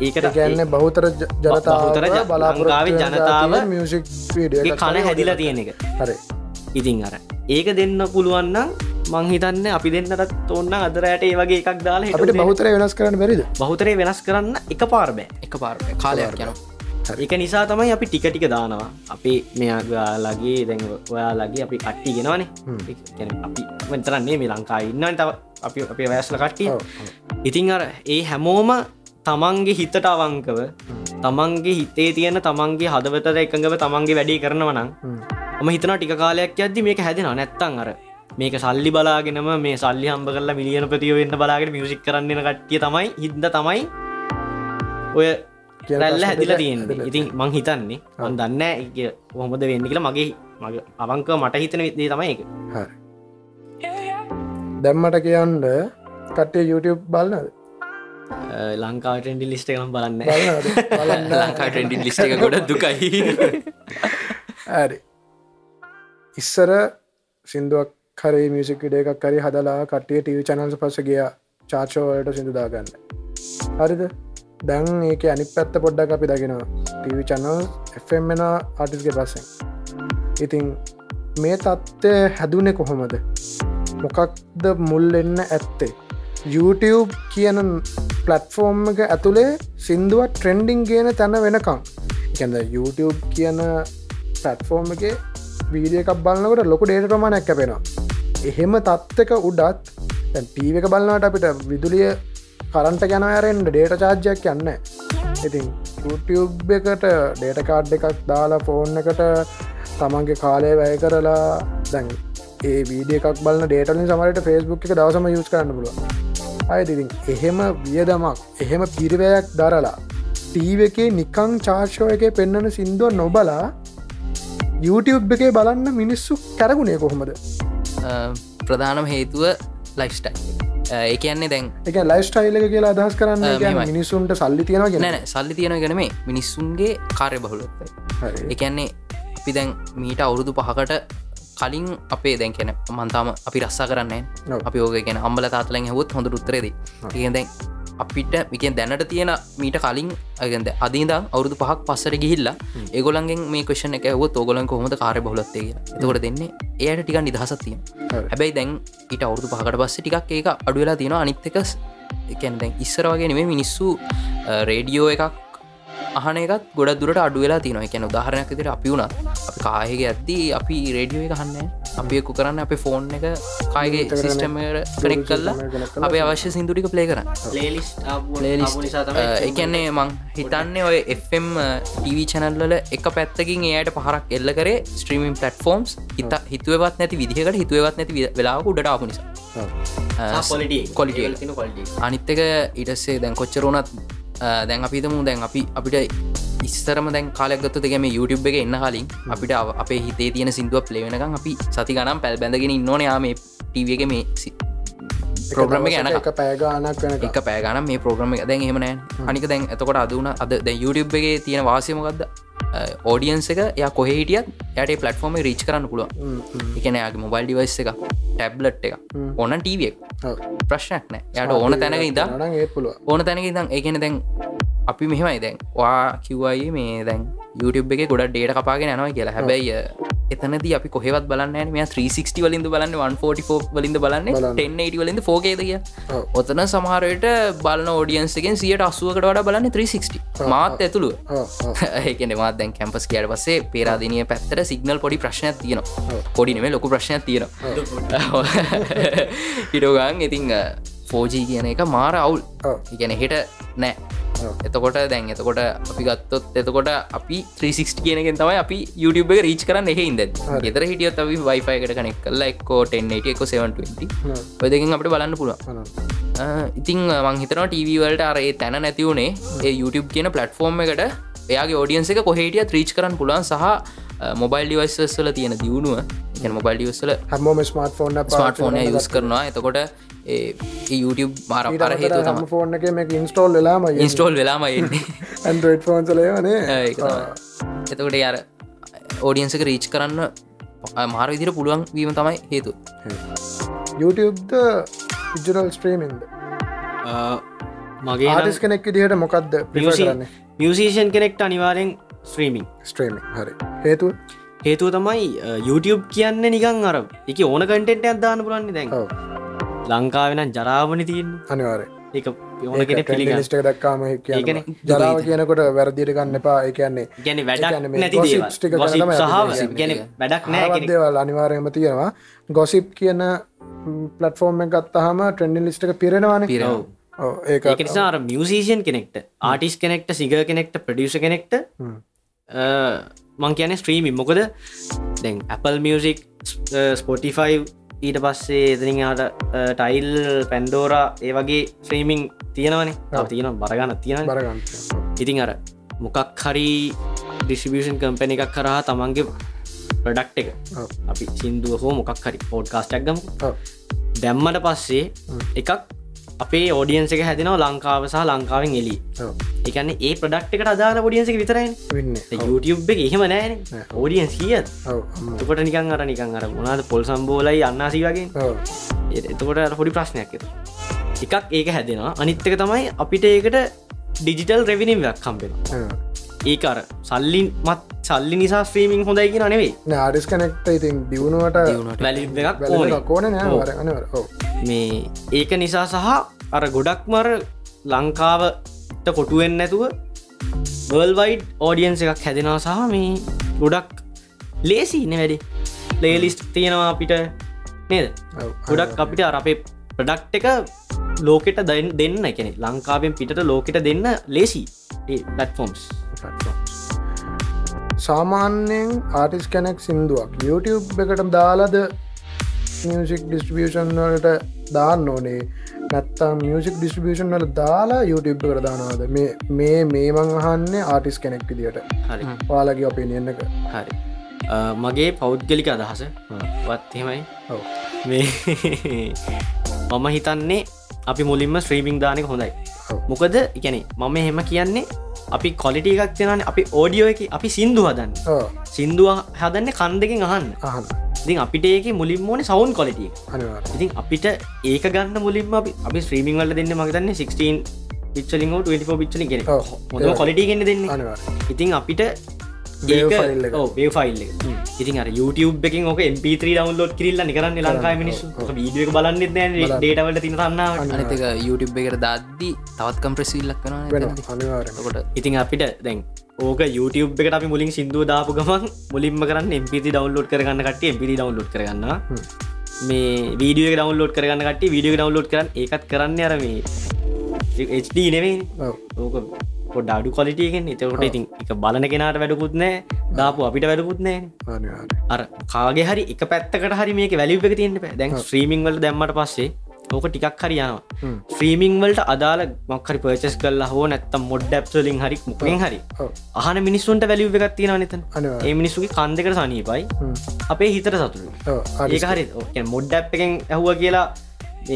ඒකට ගැන්න බහුතර ජ- බලාපොරොත්තු ලංකාවේ ජනතාව මියසික් ඒ කන හැදිලා තියෙන එක. හරි. ඉතින් අර ඒක දෙන්න පුළුවන්න මංහිතන්න අපි දෙන්නටත් ඔන්න අදරයට ඒ වගේ එකක් දාලා අපිට හිට බෞතර වෙනස් කරන්න බැරිද? බහුතරය වෙනස් කරන්න එක පාර්බෑ එක පාර කාලයක් යන ඒක නිසා තමයි අපි ටික ටික දානවා. අපි මෙයාලගේ දැන් ඔයාලගේ අපි කට්ටි ගෙනවනේ. අපි වෙතරන්නේ මේ ලංකා ඉන්නවන්. තව අපි අපේ වැෑස්ල කට්ටිය. ඉතින් අර ඒ හැමෝම තමන්ගේ හිතට අවංකව තමන්ගේ හිතේ තියෙන තමන්ගේ හදවතර එකඟව තමන්ගේ වැඩි කරනවනම් ම හිතන ටික කාලයක් ඇද්දි මේක හැදෙනවා. නැත්තං අර මේක සල්ලි බලාගෙනම මේ සල්ලි හම්බ කරලා මිලියන ප්‍රතියෝ වෙන්න බලාගෙන මියසික් කරන්නන කට්ටිය තමයි හිද තමයි ඔය රැල්ල හැදිලා තියෙන ඉතින් මං හිතන්නේ මන් දන්න හොමද වෙන්න කියලා. මගේ මගේ අවංකව මට හිතන දේ තමයි එක දැම්මට කියන්න කට්ටේ YouTube බලන්නද ලංකාවටෙන්ඩි ලිස්ට කම් බලන්න ලංකා ටෙන්ඩි ලිස්ට එක ගොඩ දුකයි. ඇරි ඉස්සර සිින්දුවක් කරේ මියසික් විඩ එකක් කරි හදලා කටේ ටව චනල්ස පස ගිය. චාර්චෝවලට සිදුදාගන්න හරිද? දැන් ඒක අනි පැත්ත පොඩ්ඩක් අපි දගෙනවා ටව චනල් එෙන්ෙන ආටිස්ගේ පස්සෙන්. ඉතින් මේ තත්ත්වය හැදුනෙ කොහොමද? මොකක්ද මුල් එන්න ඇත්තේ? YouTube කියන පලට්ෆෝර්ම් එක ඇතුළේ සිින්දුවත් ට්‍රෙන්ඩිං කියන තැන වෙනකං කැද YouTube කියන පලට්ෆෝර්ම් එක වීඩිය එකක් බලන්නකට ලොකු ඩේට ප්‍රමාණයක් කැපෙනවා එහෙම තත්ත්ක උඩත් ටීව එක බලන්නට අපිට විදුලිය කරන්ට ගැනරෙන්ට ඩේට චාර්ජයක් යන්න ඉතින් YouTube එකට ඩේට කාඩ් එකක් දාලා ෆෝන් එකට තමන්ගේ කාලය වැය කරලා දැන් ඒ වීඩිය එකක් බලන්න ඩේටලින් සමට ෆස්බුක් එක දවසම යුස් කරන්න පුළුව අයතිතින් එහෙම වියදමක් එහෙම පිරිවැයක් දරලා ටීව එකේ නිකං චාර්ෂෝ එක පෙන්න්නන සිින්දුව නොබලා YouTube එකේ බලන්න මිනිස්සු කැරගුණේ කොහොමද? ප්‍රධානම හේතුව ලයිස්ටයි ඒ කියන්නේ දැන් එක ලයිස්ටයිල් එක කියලා අදහස් කරන්න. මිනිස්සුන්ට සල්ලි තියෙනවා ගෙන සල්ලි තියෙන ගැනීම මිනිස්සුන්ගේ කාර්ය බහුලත්වයි එකන්නේ අපි දැන් මීට අවුරුදු පහකට කලින් අපේ දැන් කෙන මන්තාම අපි රස්සා කරන්නේ. අපි ඕක ගැන අම්බල තාතලෙන් හොත් හොඳ උත්තරේද ඒ දැන් අපිට මිකෙන් දැනට තියෙන මීට කලින් අගද අදීද අවුදු පහක් පස්සට ගිහිල්ලා ඒගොලන්ගෙන් මේ කෂන එක හොත් ඕගොලන් කොහොමද කාරය බොලත්තේ එතකොට දෙන්නේ එයට ටික නිදහසත්තිය. හැබැයි දැන් ඊට අවුදු පහකට පස්ස ටිකක් ඒක අඩුවෙලා තියෙන අනිත්තක එකැන් දැන් ඉස්සර වගේ නෙමේ මිනිස්සු රේඩියෝ එකක් අහන එකත් ගොඩ දුරට අඩුවෙලා තින එකැන උදාහරණයක් විදිට අපි වුණත් අපි කායක ඇත්දී අපි රේඩියෝ එක හන්න අපි එක්කු කරන්න අප ෆෝන් එක කායගේ කරන සිිස්ටමට කනෙක් කල්ලා අපේ අවශ්‍ය සිින්දුටික පලේ කරන්න. එකන්නේ මං හිතන්නේ ඔය FM TV චැනල්ල එක පැත්තකින් එයට පහරක් එල්ල කරේ ස්ට්‍රීමින් පලටෆෝම්ස් හිත හිතුවත් නැති විදිහකට හිතුවත් නැති වෙලාව උඩට ආපු නිසා. කොලිටිය අනිත්තක ඉටස්සේ දැන් කොච්චරුණත් දැන් අපිතමු දැන් අපි අපිට ඉස්තරම දැන් කාලෙක්ගත්ත දෙගම YouTube එක එන්න කලින් අපිට අපේ හිතේ තියෙන සිින්දුව ප්ලේවෙනකම් අපි සති ගනම් පැල් බැඳගෙන ඉන්නවන යා මේ ටව එක මේ ප්‍රෝග්‍රම එක යන එක පෑගානක් වෙන එක පෑගනම් මේ ප්‍රෝග්‍රම එක. දැන් එහෙමනෑ අනික දැන් එතකොට අදුන අද YouTube එකගේ තියෙන වාසයමකක්ද ඕඩියන්ස එක ය කොහෙහිටියත් යට පලටෆෝර්ම රීච් කරන්න පුළුව එකනයාගේ මොබයිල් ඩිවයිස් එක ටැබ්ලට් එක ඕන ටීවක් ප්‍රශ්නයක් නෑ. යට ඕන තැනක පුළුව ඕන තැනක ඉදම් ඒකන දැන් අපි මෙහෙමයි. දැන් වා කිව්වයි මේ දැන් YouTube එක ගොඩ ඩේට කපාගෙන යනවා කියලා. හැබැයි එතනද අපි කොහෙවත් බලන්න මේ 360 වලින්ද බලන්න 144 වලින්ද බලන්න බලන්න. 1080 වලින්ද ෆෝකේද කිය ඔව්. ඔතන සමහරයට බලන ෝඩියන්සගෙන් සියට අසුවකට වඩ බලන්න 360 මාත් ඇතුළුව. ඒකන මාත් දැන් කැම්පස් කියට පස්සේ පේරාදිනය පැත්තර සිගනල් පොඩි ප්‍රශ්නයක් තියෙනවා. පොඩිනේ ලොකු ප්‍රශ්නයක් තියෙනවා. හිටෝගන් ඉතිං ෆෝජී කියන එක මාර අවුල්. ඉගැන හෙට නෑ. එතකොට දැන් එතකොට අපි ගත්තොත් එතකොට අපි 360 කියනගෙන් තමයි අපි YouTube එක රීච් කරන්න එහෙ ඉද ගෙතර හිටියත් අපි වයිෆයකට කනෙක් කල්ල එක්කෝ 1080 එක 720 ඔය දෙකින් අපට බලන්න පුළුවන්. ඉතිං මංහිතන ටීවවලට අරඒ තැන නැතිවුණේ ඒ YouTube කියන පලටෆෝර්ම් එකට එයාගේ ෝඩියන්ස එක කොහෙටිය ත්‍රීච් කරන්න පුලන් සහ මොබයිල් ඩිවයිස්වල තියෙන දියුණුව මොබයිල් ඩියස්ල හැමෝම smart phone smart phone use කරනවා. එතකොට YouTube මාර පර හේතු තම ෆෝන් එක මේ ඉන්ස්ටෝල් වෙලාම ඉන්ස්ටෝල් වෙලාම ඇන්ඩරෝඩ් ෆෝන්සලයනේ ඒක තමයි. එතකොට යාර ඕඩියන්සක රීච් කරන්න මාර විදිර පුළුවන් වීම තමයි හේතු YouTubeද ඉජරල් ස්ට්‍රීමින්ද මගේ ආටිස් කෙනෙක් විදිහට මොකක්ද ප්‍රිසරන්න මියසිෂන් කෙනෙක්ට අනිවාරෙන් ස්ත්‍රීමිං ස්ට්‍රේමික් හරි. හේතු හේතුව තමයි YouTube කියන්න නිකං අර එක ඕන කටෙන්ට අදදාන්න පුරන්නේ දැන්. ඔව් ලංකාවෙන ජරාවනි තියෙන් අනිවාරය එක ඕන කෙනෙ පිළිග ලිස්ට දක්කාම කියන. ජරාව කියනකොට වැරදිට ගන්න එපා. එකන්නේ ගැන ඒ වැඩක් නැති ගැන වැඩක් නෑ කෙනෙක්. ආවදේවල් අනිවාරයම තියෙනවා. ගොසිප් කියන පලටෆෝර්ම් ගත්තහම ට්‍රෙන්ඩි ලිස්ටක පිරෙනවාන. නිසා අර මියසිෂන් කෙනෙක්ට ආටිස් කෙනෙක්ට සිග කෙනෙක්ට ප්‍රඩියස කෙනෙක්ට මං කියන ස්ත්‍රීමි මොකද? දැන් Apple මියසික් ස්පොටිෆයි ඊට පස්සේ එතනිට ටයිල් පැන්ඩෝරා ඒ වගේ ස්ත්‍රීමිං තියෙනවනේ. තියෙන බරගන්න තියෙන බරගන්න ඉතින් අර මොකක් හරි ඩිස්ිබියෂන් කම්පැන එකක් කරහා තමන්ගේ ප්‍රඩක්් එක. අපි සිින්දුව හෝ මොකක් හරි පෝඩ් කාස්ටක්ගම. දැම්මට පස්සේ එකක් අපේ ෝඩියන්ස එක හැදෙනව ලංකාව සහ ලංකාවෙන් එලි. එකන්න ඒ ප්‍රඩක්් එකට අදාන ොඩියන්සක විතරයි වෙන්න. YouTube එක එහෙම නෑන ෝඩියන්ස් කියත්. තුකට නිකන් අර නිකන් අර මොනාද පොල් සම්බෝලයි අන්නාසී වගේ. එතකොට හොඩි ප්‍රශ්නයක් එත. එකක් ඒක හැදෙනවා. අනිත්තක තමයි අපිට ඒකට ඩිජිටල් රෙවිනිම්යක් කම්පෙන ඔව්. ඒක අර සල්ලින් මත් සල්ලි නිසා ස්ත්‍රීමින් හොඳයි කියෙන නෙවෙයි. නෑ ආඩිස් කනෙක්ට ඉතින් දියුණුවට ඕන. මේ ඒක නිසා සහ අර ගොඩක් මර ලංකාවට කොටුවෙන් නැතුව වර්ල්වයිඩ් ඕඩියන්ස එකක් හැදෙනවා සහ මේ ගොඩක් ලේසි ඉන්න වැඩි. ලේලිස්් තියෙනවා අපිට. නේද. ගොඩක් අපිට අර අපේ ප්‍රඩක්් එක ලෝකෙට දයින් දෙන්න. එකනෙ ලංකාවෙන් පිට ලෝකෙට දෙන්න ලේසි පටෆෝම්ස් සාමාන්‍යයෙන් ආටිස් කැනෙක් සිින්දුවක් YouTube එකට දාලද මියසික් ඩිස්ට්‍රිියෂන් වලට දාන්න ඕනේ? නැත්තා මියසික් ඩිස්ට්‍රිියෂන් වල දාලා YouTube කර දානවාද? මේ මේ මේ මං අහන්නේ ආටිස් කෙනෙක් විදිට හරි. වාලගේ අපිනියන්න එක. හරි. මගේ පෞද්ගලික අදහස. වත්හෙමයි. මේ මම හිතන්නේ අපි මුලින්ම ස්ත්‍රීමිං දානක හොඳයි. මොකද ඉගැනෙ මම එහෙම කියන්නේ අපි කොලිටිය එකක් තියෙනන අපි ඕඩියෝ එක අපි සිින්දු හදන්න. සිින්දුව හදන්න කන් දෙකින් අහන්න. අහන්න. ඉතින් අපිට ඒක මුලින් ඕන සවුන් කොලිටිය ඉතින් අපිට ඒක ගන්න මුලින්ම අපි අපි ස්ත්‍රීමිං වල දෙන්න මගතන්න 16 පිච්චලින් 24 පිච්චලි ඔව්. හොඳ කොලිටිය ගෙන්න්න දෙන්න. ඉතින් අපිට වේ ෆයිල් ඉතින් අර YouTube එකින් ඕක MP3 ඩවන්ලෝඩ් කිරල්ල නිකරන්න ලංකායි මිනිස්සු. වීඩිය එක බලන්න. ඩේටවලට තින තන්නාවට අනිතක YouTube එකට දද්දි තවත් කම්ප්‍රෙස් විල්ලක් වෙන වෙන අනිවාර කොට ඉතින් අපිට දැන් ඕක YouTube එකට අපි මුලින් සිින්දුව දාපු ගමන් මුලින්ම කරන්න MP ඩවන්ලෝඩ් කරගන්න කට MP ඩවන්ලෝඩ් කරගන්න මේ වීඩිය ඩවන්ලෝඩ් කරගන්න කට වීඩිය ඩවන්ලෝඩ් කරන්න ඒකත් කරන්න අර මේ HD නෙවෙයි ඕක පොඩ අඩු කොලිටියගෙන් එතකොට ඉතින් එක බලන කෙනට වැඩකුත් නෑ දාපු අපිට වැඩකුත් නෑ. අර කාගේ හරි එක පැත්තකට හරි මේක වැලිප එක තියෙන්ට පැ දැන් ස්ත්‍රීමිං වල දැම්මට පස්සේ ඕක ටිකක් හරි යනවා. ස්ත්‍රීමිං වලට අදාල මක්හරි පර්චස් කල්ලා හෝ නැත්තම් මොඩ් ඩැප්ලින් හරි මුකින් හරි. අහන මිනිස්සුන්ට වැලිව එකක් තියෙන නතන්. ඒ මිනිස්සුගේ කන්දකට සනීපයි. අපේ හිතට සතුරු ඒක හරි මොඩ් ඩැප් එකෙන් ඇහුව කියලා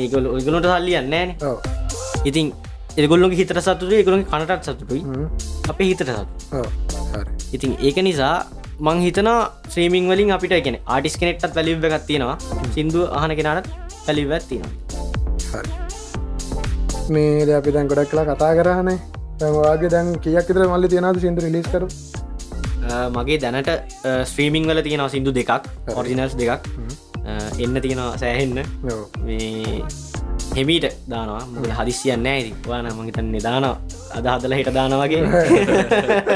ඒගොල ඔයගලොට සල්ලියන්න නෑන. ඉතින් එගොල්ලොගේ හිතට සතුරු ඒගොලොගේ කනටත් සතුටුයි. අපේ හිතට සතු ඉතින් ඒක නිසා මං හිතනා ශ්‍රීමිං වලින් අපිට එකන ආටිස් කෙනෙක්ටත් වැලිව එකක් තියෙනවා. සිින්දුව අහන කෙනට පැලිවත් තියෙනවා. හරි. මේ ද අපි දැන් ගොඩක් කලා කතා කරහනේ. තැමවාගේ දැන් කියක් ඉතර මල්ලි තියෙනද සිින්දු ලිස් කරු මගේ දැනට ස්ත්‍රීමිං වල තියෙනවා සිින්දු දෙකක් ඔරිජිනල්ස් දෙකක්. එන්න තියෙනවා සෑහෙන්න. මේ හෙමීට දානවා. මුද හදිසියන්න ඇති වාන මහිතන් නිදාන අද හදල හිට දාන වගේ.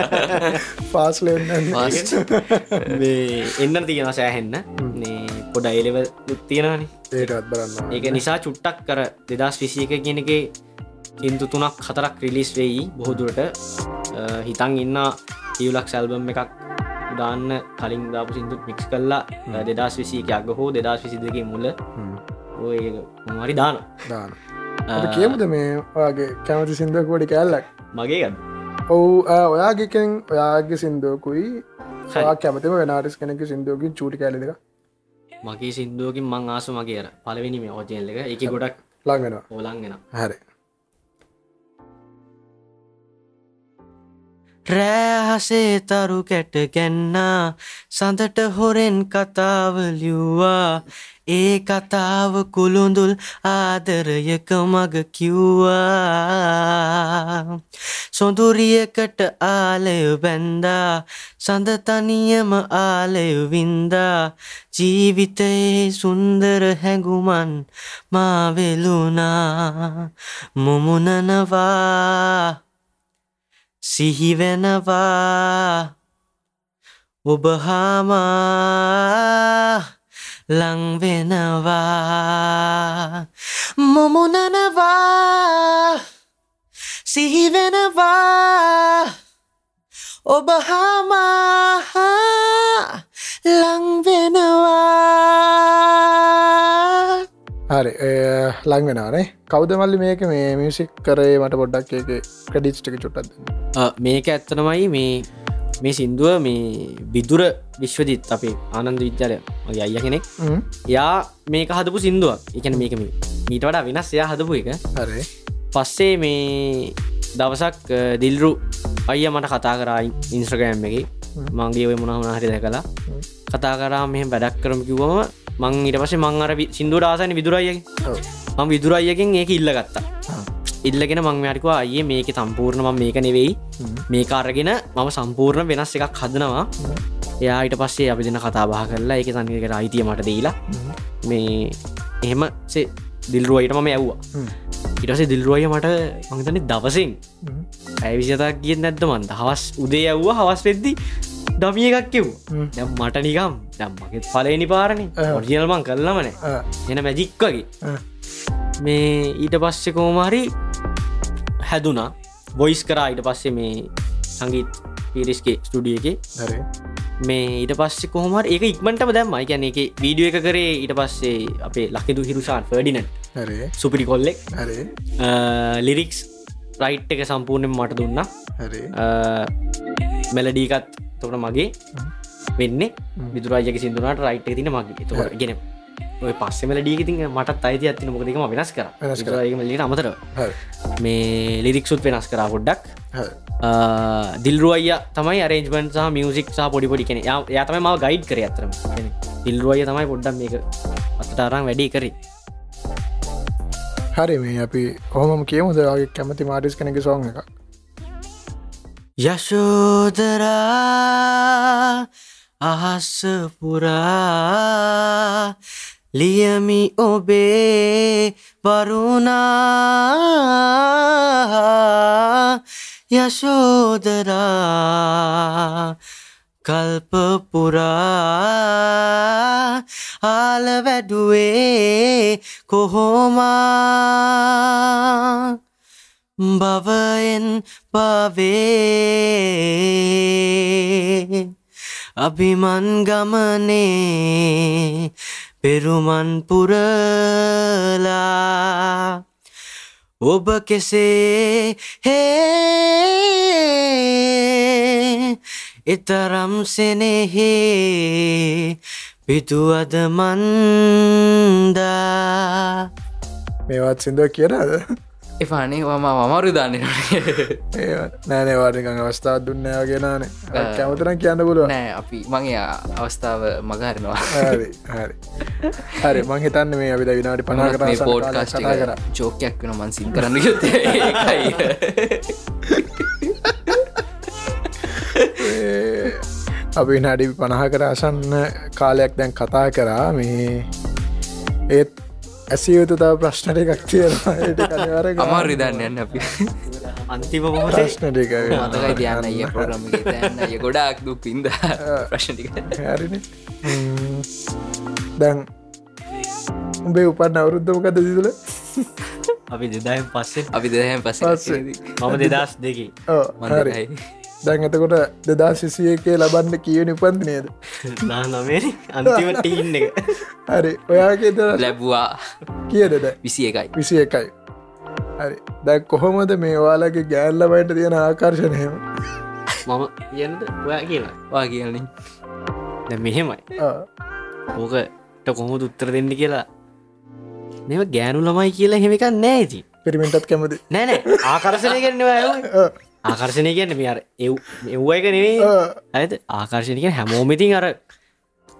පාස්ලෙන්න මේ එන්න තියෙන සෑහෙන්න. පොඩ එලෙව තියෙනනි ඒටත් බලන්න. ඒක නිසා චුට්ටක් කර දෙදස් විසිය එක කියනක සිින්දු තුනක් හතරක් රිලිස් වෙයි බොහෝදුරට හිතන් ඉන්න හිවලක් සැල්බම් එකක් දාන්න කලින් දාපු සිින්දුත් මික්ස් කල්ලා දෙදස් විසිකයක් හෝ දෙදස් විසි දෙක මුල මරි දාන දාන කියමුද මේ ඔයාගේ කැමති සිින්දුවකෝඩි කැල්ලක්? මගේ ගන්න ඔවු ඔයාගේකෙන් ඔයාගේ සිින්දුවකුයි සයා කැමතිම වෙනටස් කෙනෙක සිින්දුවකින් චූටි කැලික මගේ සිින්දුවකින් මං ආස මගේ අර පලවෙනි මේ ඕජයල්ල එක. එක ගොඩක් ලංගෙන ඕලන්ගෙන හැරි. රෑහසේ තරු කැට ගැන්නා සඳට හොරෙන් කතාවලියවා ඒ කතාව කුළුඳුල් ආදරයක මග කිව්වා. සොඳුරියකට ආලය බැන්දා සඳතනියම ආලය වින්දා. ජීවිතයේ සුන්දර හැඟුමන් මාවෙලුනා මුමුණනවා සිහිවෙනවා. ඔබහාමා ලංවෙනවා. මොමුණනවා සිහිවෙනවා. ඔබහාමා ලංවෙනවා. හරි ලං වෙනනේ කෞද මල්ලි මේක? මේ මියසික් කරේ මට පොඩ්ඩක් එක ක්‍රඩිස්්ටික චුට්ටත් මේක ඇත්තනමයි මේ මේ සින්දුව මේ විදුර විශ්වදිත් අපේ ආනන්ද විද්‍යාලය මගේ අයිය කෙනෙක්. යා මේක හදපු සිින්දුවක්. එකන මේක මේ මීට වඩා වෙනස් එයා හදපු එක. හරි. පස්සේ මේ දවසක් දිල්රු අයිය මට කතා කරයි ඉන්ස්්‍රගෑම් එක. මංගේ ඔය මොනහමන හරි දැකලා. කතා කරා මෙහ වැඩක් කරම කිව්වම මං ඊට පසේ මං අර සිින්දුර ආසන විදුරයිය මං විදුරයියකින් ඒක ඉල්ල ගත්තා ඉල්ලගෙන මං මටිකවා අයේ මේක සම්පූර්ණ ම මේක නෙවෙයි. මේ කාරගෙන මම සම්පූර්ණ වෙනස් එකක් හදනවා. එයාට පස්සේ අපි දෙන කතාබා කරලා එක සංකට අයිතිය මට දීලා මේ එහෙම දිල්රුවයිට මම ඇව්වා. ඉටසේ දිල්රුවය මට මංතන දවසින් ඇවිසිතක් කිය නැද්ද මන්ද හවස් උදේ ඇව්වා හවස් වෙද්දි ඩමිය එකක් කිව් දැම් මට නිකම් දැම්මගෙත් පලේනි පාරණ ඔරිියල්මං කරලමන එන මැජික්කගේ මේ ඊට පස්සෙ කෝමහරි හැදුනා. බොයිස් කරා ඊට පස්සේ මේ සංගීත් පිරිස්ගේ ස්ටඩිය එක. හරි. මේ ඊට පස්සේ කොහොමර ඒක ඉක්මටම දැම් මයිකැන එක වීඩියෝ එක කරේ ඊට පස්සේ අපේ ලක්කිදු හිරුෂාන් ෆඩින හරි. සුපිරි කොල්ලෙක් ලිරික්ස් රයිට් එක සම්පූර්ණයෙන් මට දුන්න. මෙලඩීකත් තොට මගේ වෙන්න. විදුරාජක සිදුනට රයිට් තින මගේ. ගෙන ඔය පස්සෙමල ඩීගති මටත් අයිති ඇතින මොකදක වෙනස් කර. ලිට අමතර. මේ ලිරික්සුත් වෙනස් කර පොඩ්ඩක්. දිල්රුවය තමයි අරේජමන් සහ මියසික් සහ පොඩි පොඩි කෙන යා තමයි ම ගයිඩ් කර අතරම දිල්රුවය තමයි පොඩ්ඩම් මේක අතටාරම් වැඩි කරි. හරි මේ අපි කොහොම කියමුද? වගේ කැමති මාටිස් කෙනෙක සෝන් එක යශෝදරා අහස්ස පුරා ලියමි ඔබේ වරුණා. යශෝදරා කල්පපුරා ආල වැඩුවේ කොහොමා? බවයෙන් පවේ. අභිමන් ගමනේ පෙරුමන් පුරලා ඔබ කෙසේ හේ එතරම් සෙනෙහේ පිතුවද මන්දා? මේවත් සිින්දුව කියනද එපානේ මම අමරු දාන්න නෑනේ. වාටිකං අවස්ථාවත් දුන්නෑ ගෙනන කැමතන කියන්න පුළුව නෑ අපි මගේ අවස්ථාව මගහරනවා හරි මං හිතන්න මේ අපිට විනාඩි පනා කර මේ පෝඩ් කාස්ට කර. ජෝකයක් වෙන මන්සින් කරන්න යුත්තේ අපි නඩි පණහ කර අසන්න කාලයක් දැන් කතා කරා. මේ ඒත් ඇසියයුතු තව ප්‍රශ්නට එකක් තියෙනවාර අමාර රිදන්න යන්න අපි. අන්තිම මොහොතේ ප්‍රශ්නටික මතකයි තියන්න අය ප්‍රග්‍රම ය ගොඩාක් දුක් ඉද ප්‍රශ්ටික හරින. දැන් උඹේ උපන්න අවුරුද්ධමකද දිතුල අපි දෙදායෙන් පස්සේ. අපි දෙදහැම් පස පස්සේ. මම දෙදස් දෙකි. හරි දැන් එතකොට දෙදා සිසිය එකේ ලබන්න කියවනි උපන්ති නේද නානමේ අන්තිමට එක. හරි. ඔයාගේ ලැබවා. කියදද විසි එකයි විසි එකයි හරි. දැ කොහොමද මේ ඔයාලගේ ගෑල්ලබයිට තියෙන ආකර්ශණයම මම කියනද ඔයා කියලා වා කියලින් දැ මෙහෙමයි. ඕකට කොහොමද උත්තර දෙන්න කියලා? මෙම ගෑනු ළමයි කියලා හෙමිකක් නෑති පිරිමිටත් කැමති නෑනෑ ආකර්ශණය කරනවා ආකර්ශණය කියන්න මේ අර එව් එව්ව එක නෙවේ ඇත ආකර්ශණය කිය හැමෝමිතින් අර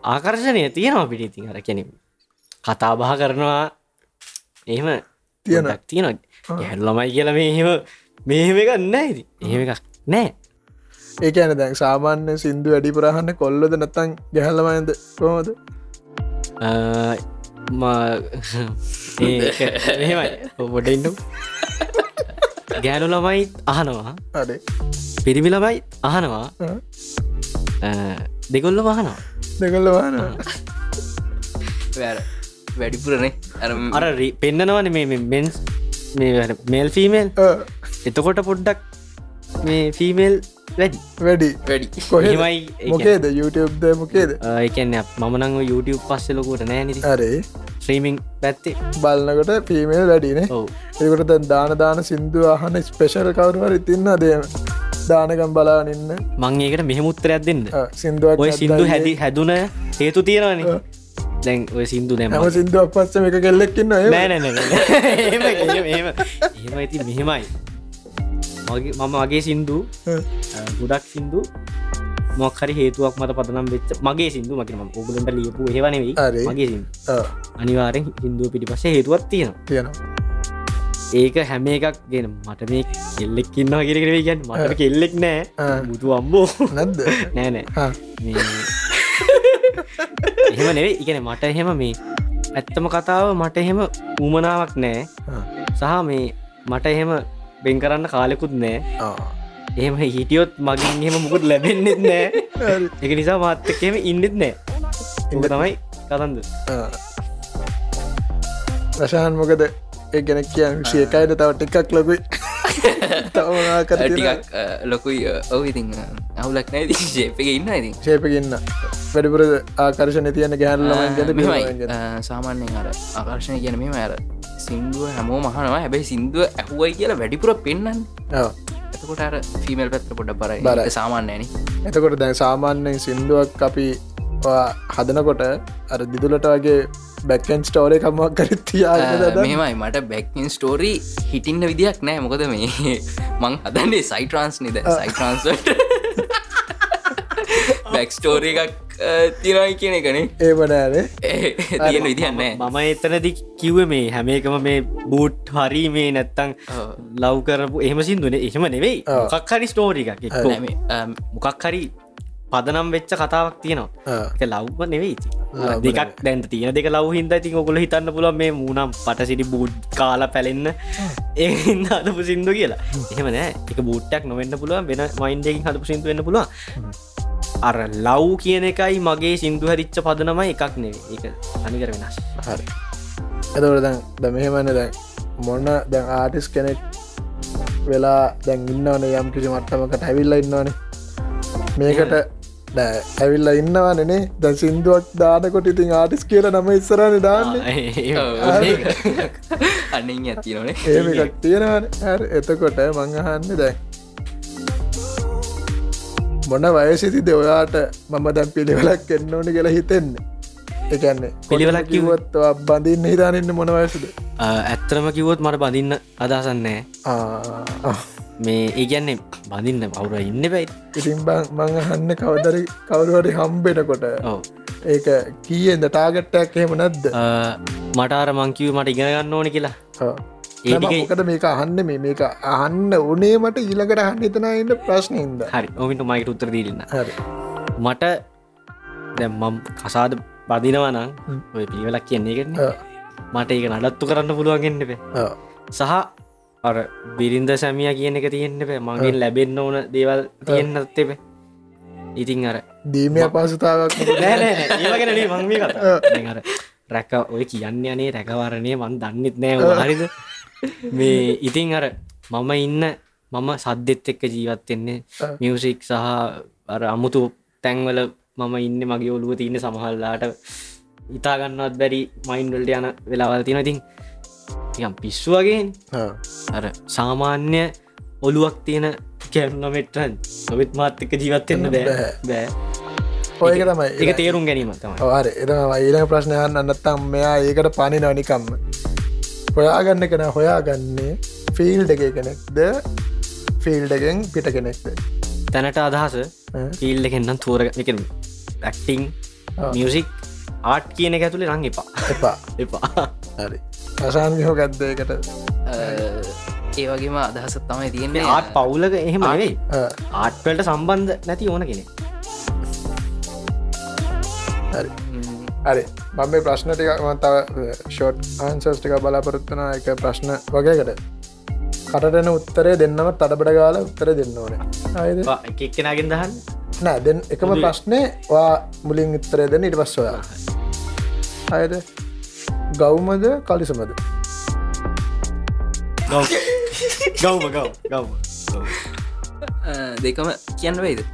ආකර්ශණය තියෙනවා පිටිතින් අර කෙනෙ කතාබහ කරනවා. එහෙම තියෙන. ගොඩක් තියෙන ගැහල් ළමයි කියලා මේ එහෙම මෙහෙම එකක් නෑ ඉති එහෙම එකක් නෑ ඒක ඇන දැන් සාමාන්‍ය සිින්දු වැඩි පුරහන්න කොල්ලොද නැත්තන් ගැහල්ලමයිද කොහොමද? එහෙමයි. ඔබොඩඉන්නු ගෑනු ළමයි අහනවා. පිරිමි ළමයි අහනවා. දෙකොල්ල වහනවා දෙකොල්ල වාන වැඩිපුරනේ. අර පෙන්නනවන මේ මෙන්ස් මේ මේල් ෆීමේල් එතකොට පොඩ්ඩක් මේ ෆීමේල් වැඩි. වැඩි. වැඩි. කොහෙ එහෙමයි ඒ මොකේද? YouTubeද මොකේද? එකන්න මනං YouTube පස්සෙලකොට නෑ නිති අරේ ශ්‍රීමිං පැත්තේ. බලන්නකොට පීමේල් වැඩිනේ ඒකට දැන් දාන දාන සිින්දු අහන ස්පේෂල් කවරුවර ඉතින්න දේම දානකම් බලානින්න මං ඒකට මෙහෙමුත්තරයක් දෙන්න. සිින්දුවක් ඔය සිින්දු හැදි හැදුන හේතු තියෙනවන. දැන් ඔය සිින්දු නැම හම සිින්දුවක් පස්සම එක කෙල්ලෙක්කින්න නෑනැ එහෙම. ඇති මෙහෙමයි. මගේ මම වගේ සින්දු ගොඩක් සින්දු මොක්හරි හේතුවක් මත පදනම් වෙච්ච මගේ සිින්දු මකිම ඔගුලන්ට ලියපු හෙවනෙවයි. මගේ අනිවාරෙන් හින්දුව පිටි පසේ හේතුවත් තියෙනවා. තියෙනවා. ඒක හැම එකක් ගෙන මට මේ කෙල්ලෙක් ඉන්නවා කිරකරේ ගැන් මට කෙල්ලෙක් නෑ. බුතු අම්බෝ නැද්ද? නෑනෑ. එහෙම නෙවේ ඉගෙන මට එහෙම මේ ඇත්තම කතාව මට එහෙම උමනාවක් නෑ. සහ මේ මට එහෙම බෙන් කරන්න කාලෙකුත් නෑ. එහෙම හිටියොත් මගින් එහෙම මුකුත් ලැබෙන්න්නෙත් නෑ. එක නිසා මාත්තකෙම ඉන්නෙත් නෑ. උක තමයි කතන්ද ආ. රශාන් මොකද ඒ ගැන කියන්න ශයකයිට තව ටිකක් ලොකුයි. තවනා කර ටිකක් ලොකුයි. ඔව ඉතින් අවුලක් නෑ ශේපක ඉන්න ඉතින්. ශේපකින්න වැඩිපුර ආකර්ශණ තියන මෙමයි සාමාන්‍යයෙන් අර ආකර්ශණය කියන මෙම අර සිින්දුව හැමෝ මහනවා හැබැයි සිින්දුව ඇහුවයි කියලා වැඩිපුර පෙන්න්න එතකොට අර ෆිමල් පැත්ත පොඩ බරයි. බරයි. සාමාන්‍යයන එතකොට දැන් සාමාන්‍යයෙන් සිින්දුවක් අපි හදනකොට අර දිදුලට වගේ බැකන් ස්ටෝරය කමක් කරිත්තියා මෙමයි මට බැක්ින් ස්ටෝරී හිටින්න විදියක් නෑ. මොකද මේ මං හදන්නේ සයිට්‍රන්ස් නිද සයිට්‍රන්ස්ට බැක් ස්ටෝරී එකක් තිරයි කියන එකනේ. ඒමනෑනේ තියෙන විදිහන්නෑ මම එතනදි කිව්ව මේ හැම එකම මේ බූට් හරි මේ නැත්තං ලව් කරපු එහෙම සිින්දුනේ. එහෙම නෙවෙයි. ඔව්. මොකක් හරි ස්ටෝරික මොකක් හරි පදනම් වෙච්ච කතාවක් තියෙනවා. එක ලව්ම නෙවෙයි දෙකක් දැන්ට තියෙන දෙක ලව් හින්ද ඉතින් ඔකොල හිතන්න පුළ මේ මූනම් පටසිටි බූඩ් කාලා පැලෙන්න. ඒහින්ද හදපු සිින්දු කියලා. එහෙම නෑ. එක බූට්ටක් නොවෙන්න පුළුව වෙන මයින්ඩකින් හදපු සිින්තු වෙන්න පුළුව අර ලව් කියන එකයි මගේ සිින්දු හරිච්ච පදනමයි එකක් නෙවේ ඒක අනිකර වෙනස්. හරි. එතවට දැන් ද මෙහෙමන්න දැන් මොන්න දැන් ආටිස් කෙනෙක් වෙලා දැන් ඉන්නවන යම් කිසි මට්ටමකට ඇවිල්ල ඉන්නවනේ. මේකට දැ ඇවිල්ල ඉන්නවනනේ ද සිින්දුවක් දානකොට ඉතින් ආටිස් කියල නම ඉස්සරන දාන්න. අන්නින් ඇතිනනේ ඒම එකක් තියෙනවන. එතකොට මංහන්න දැන් මොන වයසිති දෙවයාට මම දැන් පිළිවෙලක් එන්න ඕනි කියලා හිතෙන්නේ? එකන්නේ පිළිවෙලක් කිවත් බඳින්න හිතානන්න මොන වයසද? ඇත්තරම කිවොත් මට බඳින්න අදසන්නෑ මේ ඒගැන්නේ බඳින්න පවුර ඉන්න පැයි ඉතින් මං හන්න කවදරි කවරුවට හම්බෙනකොට ඒක කියන්ද ටාගට්ටයක් එහෙම නැද්ද? මටාර මංකිව මට ඉගෙන ගන්න ඕනි කියලා ඒ ටික- ඒකට මේක අහන්න මේ මේක අහන්න උනේ මට ඊළකට අහන්න එතන ඉන්න ප්‍රශ්නයන්ද හරි ඔමිට මයිට උත්තර දීරන්න හරි. මට දැම්මම් කසාද බදිනවනං හ්ම්. ඔය පිළිවෙලක් කියන්නේ ඔව්. මට ඒක නඩත්තු කරන්න පුළුවන්ගෙන්න්නපේ ඔව්. සහ අර බිරින්ද සැමිය කියන එක තියෙන්න්න පේ මගේ ලැබෙන්න්න ඕන දේවල් තියෙන්න්නත් එපේ. ඉතින් අර දීමය පසුතාවක් රැක ඔය කියන්න අනේ රැකවරණය මන් දන්නෙත් නෑ හරිද මේ ඉතින් අර මම ඉන්න මම සද්දෙත් එක්ක ජීවත්වෙන්නේ. මියසික් සහ අර අමුතු තැන්වල මම ඉන්න මගේ ඔලුව තියන්න සමහල්ලාට ඉතාගන්නත් බැරි මයින්ඩල්ට යන වෙලාවල් තියෙන ඉතින් යම් පිස්සු වගේ අර සාමාන්‍ය ඔලුවක් තියෙන කැම්නොමෙට්‍රන් නොවිත් මාත්තික ජීවත්වෙන්න බෑ. බෑ. ඔයක තමයි. එක තේරුම් ගැනීම තමයි. ආර එතම ඊළඟ ප්‍රශ්නයන් අන්නත්තම් මෙයා ඒකට පනි නොනිකම්ම හොයාගන්න කෙන හොයාගන්නේ ෆිල්ඩ එක කෙනෙක්ද? ෆිල්ඩ එකෙන් පිට කෙනෙක්ද? තැනට අදහස ෆිල් එකෙන්න්නම් තෝර එක ඇක්ටිං. මියසික් ආට් කියන එක ඇතුළේ රං එපා. එපා. එපා. හරි. අසාන්මිහෝ ගත්දයකට ඒ වගේම අදහසත් තමයි තියෙන්නේ. ආට් පවුලක එහෙම නෙවෙයි. ආට්වලට සම්බන්ධ නැති ඕන කෙනෙ හරි. හරි මම මේ ප්‍රශ්න ටික මම තව ෂෝට් ආන්සස් ටික බලාපොරොත්වන එක ප්‍රශ්න වගේකට. කටටන උත්තරේ දෙන්නම තඩබට ගාල උත්තර දෙන්න ඕන. අයද එකක්කෙනගෙන් දහන්න? නෑ දෙ එකම ප්‍රශ්නය වා මුලින් උත්තරේ දෙන්න ඉට පස්සොයා අයද ගෞමද කලිසමද? ගවම ගව ගව. දෙකම කියන්න වෙයිද?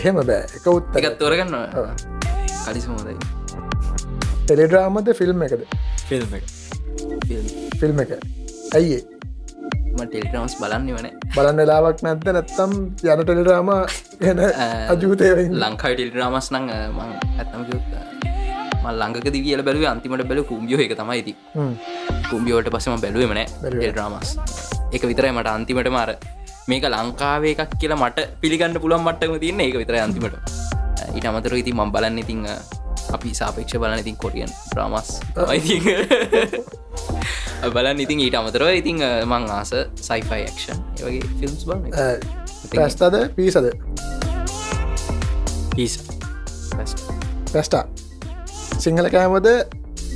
එහෙම බෑ. එක උත්තර. එකත් තෝරගන්න කලිසි හොදයි ටෙලිඩ්‍රාමද ෆිල්ම් එකද? ෆිල්ම් එක. ෆිල්ම්. එක. ඇයිඒ ටෙලිට්‍රමස් බලන්න වන බලන්න වෙලාවක් නැද්ද? නැත්තම් යන ටෙලිඩ්‍රාම එන අජූතයවයි ලංකායි ටෙලිට්‍රමස් නං මං ඇත්තම ලංඟක දිවියල බැලුව අන්තිමට බැල කුම්ියෝ එක තමයිති කුම්ියෝට පසම බැලුවමන බැලුවේ. ටෙල්ඩ්‍රමස්. එක විතරයි මට අන්තිමට මාර මේක ලංකාවේ එකක් කියලා මට පිළිගන්න පුළුවන් මට්ටම තියන්න. ඒක විතර අන්තිමට. ඊට අමතර ඉතින් මම් බලන්න ඉතිං අපි සාපේක්ෂ බලන ඉතින් කොරියන් ්‍රමස් බලන්න ඉතින් ඊට අමතරව ඉතිං මං ආස සයිෆයි ක්ෂන් ඒවගේ ෆිල්ම්ස් බලන පැස්තද පිසද? පිස්. පැස්ටා සිංහල කෑමද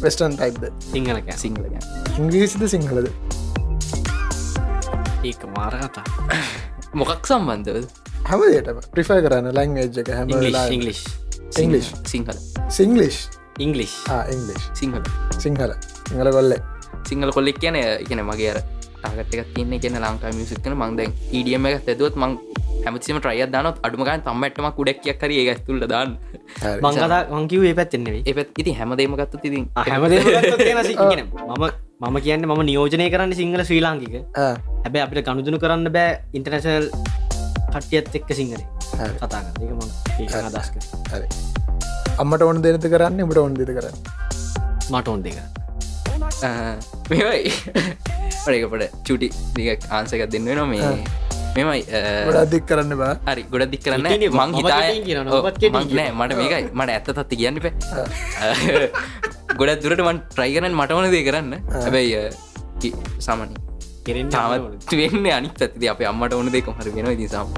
වෙස්ටන් ටයික්ද සිංහලක සිංහල ඉංග්‍රීසිද සිංහලද? ඒක මාර කතා. මොකක් සම්බන්ධව හැමදටම ප්‍රිෆයි කරන්න ලැංවේජ් එක හැම English English Sinhala Singlish English English Sinhala Sinhala Sinhala කොල්ලේ Sinhala කොල්ලෙක් කියන එකන මගේ අර ටාගට්ක තියන්නේ කියන ලංකා මියසික්න මංද ඊඩියම එක තැදුවත් මං හැමතිම ට්‍රයිය දානොත් අඩුමගන් තම්මටම කුඩක්යක් කර ඒ ඇතුල්ල දාන්න මංකතා වංකිව ඒ පැත්තෙන්නෙවේ එපත් ඉති හැමදේම ගත්තු තිතින් හැමදේ මම මම කියන්න මම නියෝජනය කරන්න සිංහල ශ්‍රී ලාංකික හැබැ අපිට ගණුදුනු කරන්න බෑ ඉන්ටර්නශනල් කට්ටියත් එක්ක සිංහලේ හරි. කතා ඒක ම අදස්ක හරි. අම්මට ඔන්න දෙනත කරන්න? මට ඔන්න දෙත කරන්න? මට ඔොන් දෙක මෙවයි. පඩකපට චුටි දික ආන්සකක් දෙන්න නො මේ මෙමයි ගොඩ අධික් කරන්න බා. හරි ගොඩ දික් කරන්න. මං මම හිතා කෙටියෙන් කියනවා, ඔබත් කෙටියෙන් නෑ මට මේකයි. මට ඇත්ත තත්ති කියන්න පේ ගොඩ දුරට මන් ට්‍රයිගරන් මටවන දේ කරන්න. හැබැයි සාමනි. කෙරෙන් තාමත් වෙන්න අනිත් ඇති අප අම්මට ඕන දෙක හර වෙන දිසාම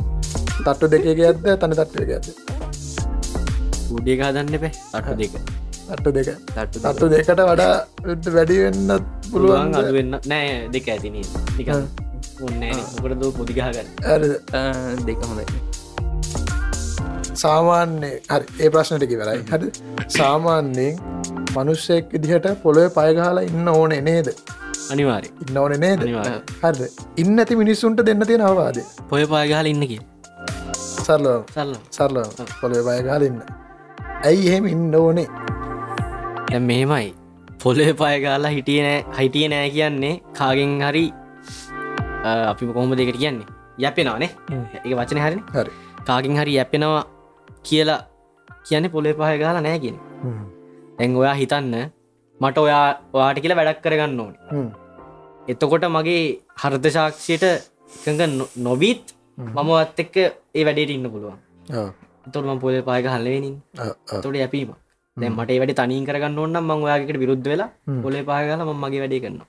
තට්ටු දෙකේ ඇත්ද තන තත්වක ඇද උඩිය හදන්න පැ අට දෙක. අට්ටු දෙක. තට්ටු තත්තු දෙකට වඩා වැඩි වෙන්න පුළුවන් පුළුවන් අඩු වෙන්න. නෑ දෙක ඇතින ටික ඔන්න මොකටද පොදිගහගන්න ඇ දෙක හොඳයි. සාමාන්‍ය හරි ඒ ප්‍රශ්නටිකි වෙලයි හරි සාමාන්‍යයෙන් මනුෂ්‍යයෙක් ඉදිහට පොළොව පයගහලා ඉන්න ඕන නේද අනිවාරය ඉන්න ඕන නේද. හරිද? ඉන්න ඇති මිනිස්සුන්ට දෙන්න තියෙන අවවාද පොය පාගහල ඉන්න කිය සරලෝ සල්ල සරලෝ පොළොව පයගහල ඉන්න. ඇයි එහෙම ඉන්න ඕනේ? දැ මෙහෙමයි. පොලේ පයගාලා හිටිය නෑ හිටිය නෑ කියන්නේ කාගෙන් හරි අපි කොහොම දෙකට කියන්නේ? යැපෙනවානේ එක වචන හරි හරි. කාගෙන් හරි යැපෙනවා කියලා කියන්නේ පොලේ පහ ගාලා නෑ කියෙන හ්ම්. ඇැන් ඔයා හිතන්න මට ඔයා වාට කියලා වැඩක් කරගන්න ඕන. එතකොට මගේ හර්ද ශාක්ෂයට එකඟ නොබීත් මමවත් එක්ක ඒ වැඩේට ඉන්න පුළුවන්. තොටම පොලේ පායක හල්ලවෙනින්. තොට යැපීම මට වැඩ තනින් කරගන්න ඕන්න මං ඔයාකට විරුද්ධ වෙලා පොලේ පායගල ම මගේ වැඩේ කරන්න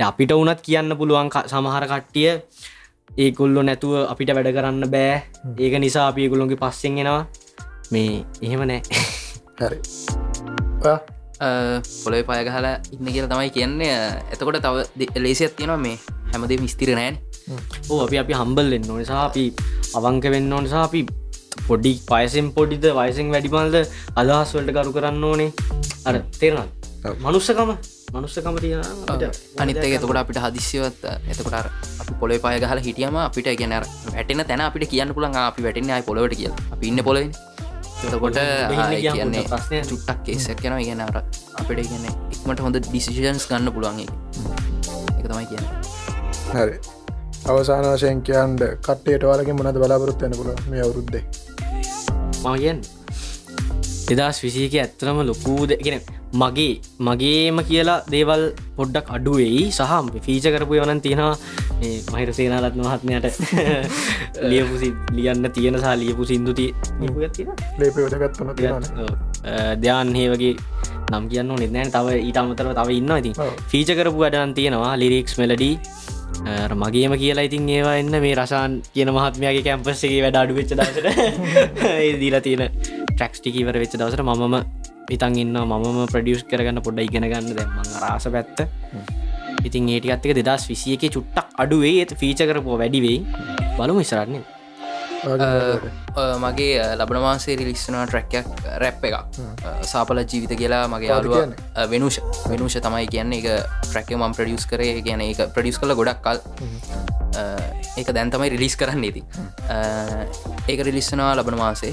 අපිට වනත් කියන්න පුළුවන් සමහර කට්ටිය ඒකුල්ලො නැතුව අපිට වැඩ කරන්න බෑ. ඒක නිසා අපි ඒකුල්ලොන්ගේ පස්සෙන් එෙනවා. මේ එහෙම නෑ. හරි? පොලොයි පය ගහලා ඉන්න කියලා තමයි කියන්නේ. එතකොට තව ලේසිත් තියෙනවා මේ හැමදේ මිස්තිර නෑන් ඕ අපි අපි හම්බල් එන්න නිසා අපි අවංක වෙන්න නිසා අපි පොඩි පයසෙන් පොඩිද වයසෙන් වැඩිමල්ද අදහස් වලට කරු කරන්න ඕනේ. අර තේරනත් ඔව්. මනුස්සකම මනුස්සකම තියෙන අනිත්තක එතකොට අපිට හදිසියවත් එතකොට අර අපි පොලේ පය ගහල හිටියම අපිට ගැන වැටෙන තැන අපිට කියන්න පුළන් අපි වැටෙන අයි පොලවට කිය අපි ඉන්න පොලෙ එතකොට බහින්න ආයේ ගියාම කියන්නේ. චුට්ටක් කේසක් යන ඉගෙන අර අපිට ඉගන්න ඉක්මට හොඳ ඩිසිෂන්ස් ගන්න පුළුවන් එක තමයි කියන්න. හරි. අවසාන වශයෙන් කියන්ට කට්ටේට වලගේ මොනද බලාපොරොත්වයන පුළ මේ අවුරුද්දේ? මගෙන් එදස් විසික ඇත්තරම ලොකූද? ගෙන මගේ මගේම කියලා දේවල් පොඩ්ඩක් අඩුවෙයි. සහ ෆීච කරපු යවනන් තියෙනවා මහිර සේනාරත්න මහත්මයට ලියපුසි ලියන්න තියෙන සහ ලියපු සිින්දුති ධ්‍යාන් ඒ වගේ නම් කියන්න නිදනෑන් තව ඊට අමතරව තව ඉන්න ඉතින්. ෆීච කරපු වැඩන් තියෙනවා. ලිරික්ස් මෙලඩී මගේම කියලා ඉතින් ඒවා එන්න. මේ රසාන් කියන මහත්මයාගේ කැම්පස්සගේ වැඩ අඩු වෙච්ච දසට ඒ දීලා තියෙන ට්‍රක්ස්ටිකීවර වෙච්ච දවසට මම ඉතන් ඉන්න මම ප්‍රඩියස් කරගන්න පොඩ්ඩ ඉගෙන ගන්න. දැම්මන් රාස පැත්ත. ඉතින් ඒටිකත්තක දෙදස් විසිය එක චුට්ටක් අඩුවේ. ඒත් ෆීච කරපුෝ වැඩිවෙයි බලමු ඉස්රන්නේ මගේ ලබන මාසේ රිලිස්සනා ට්‍රැක්යක් රැප් එකක් සාපල ජීවිත කියලා මගේ යාලුව වෙනුෂ. වෙනුෂ තමයි කියන්නේ. එක ට්‍රැක්ක මම් ප්‍රඩියස් කරේ. කියන එක ප්‍රඩියස් කල ගොඩක් කල්. ඒක දැන් තමයි රිලිස් කරන්න ඉති ඒක රිලිස්සනවා ලබන මාසේ.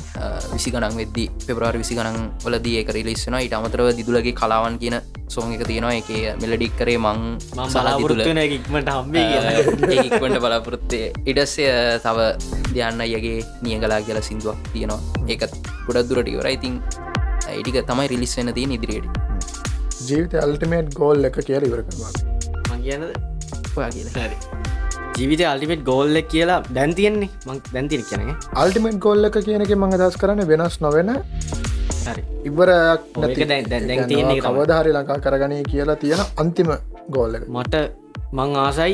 විසි ගනන් වෙද්දි පෙබරාර් විසි ගනන් වලදී ඒක රිලිස්සනවා ඉට අමතරව දිදුලගේ කලාවන් කියන සෝන් එක තියෙනවා. එක මෙලඩික් කරේ මං සලාපුරත්වන ඉක්මට හම්බේ ඉක්මට බලාපොරොත්තේ ඉඩස්ය තව දෙයන්න අයගේ නියගලා කියලා සිින්දුවක් තියෙනවා. ඒකත් ගොඩක් දුරටිවර ඉතින් ඒටික තමයි රිලිස් වෙන තිය ඉදිරියට ජීවිත අල්ටිමේට් ගෝල් එක කියල ඉවර කරවා මං කියනද ඔයා කියන හරි. ජීවිත අල්ටිමේට් ගෝල්ල කියලා දැන් තියෙන්නේ. මං දැන්තිර කියනගේ අල්ටිමේට් ගෝල්ල එක කියන එක මඟ දස් කරන වෙනස් නොවෙන ඉවරයක් කවධාරි ලංකා කරගනය කියලා තියෙන අන්තිම ගෝල්ල මට මං ආසයි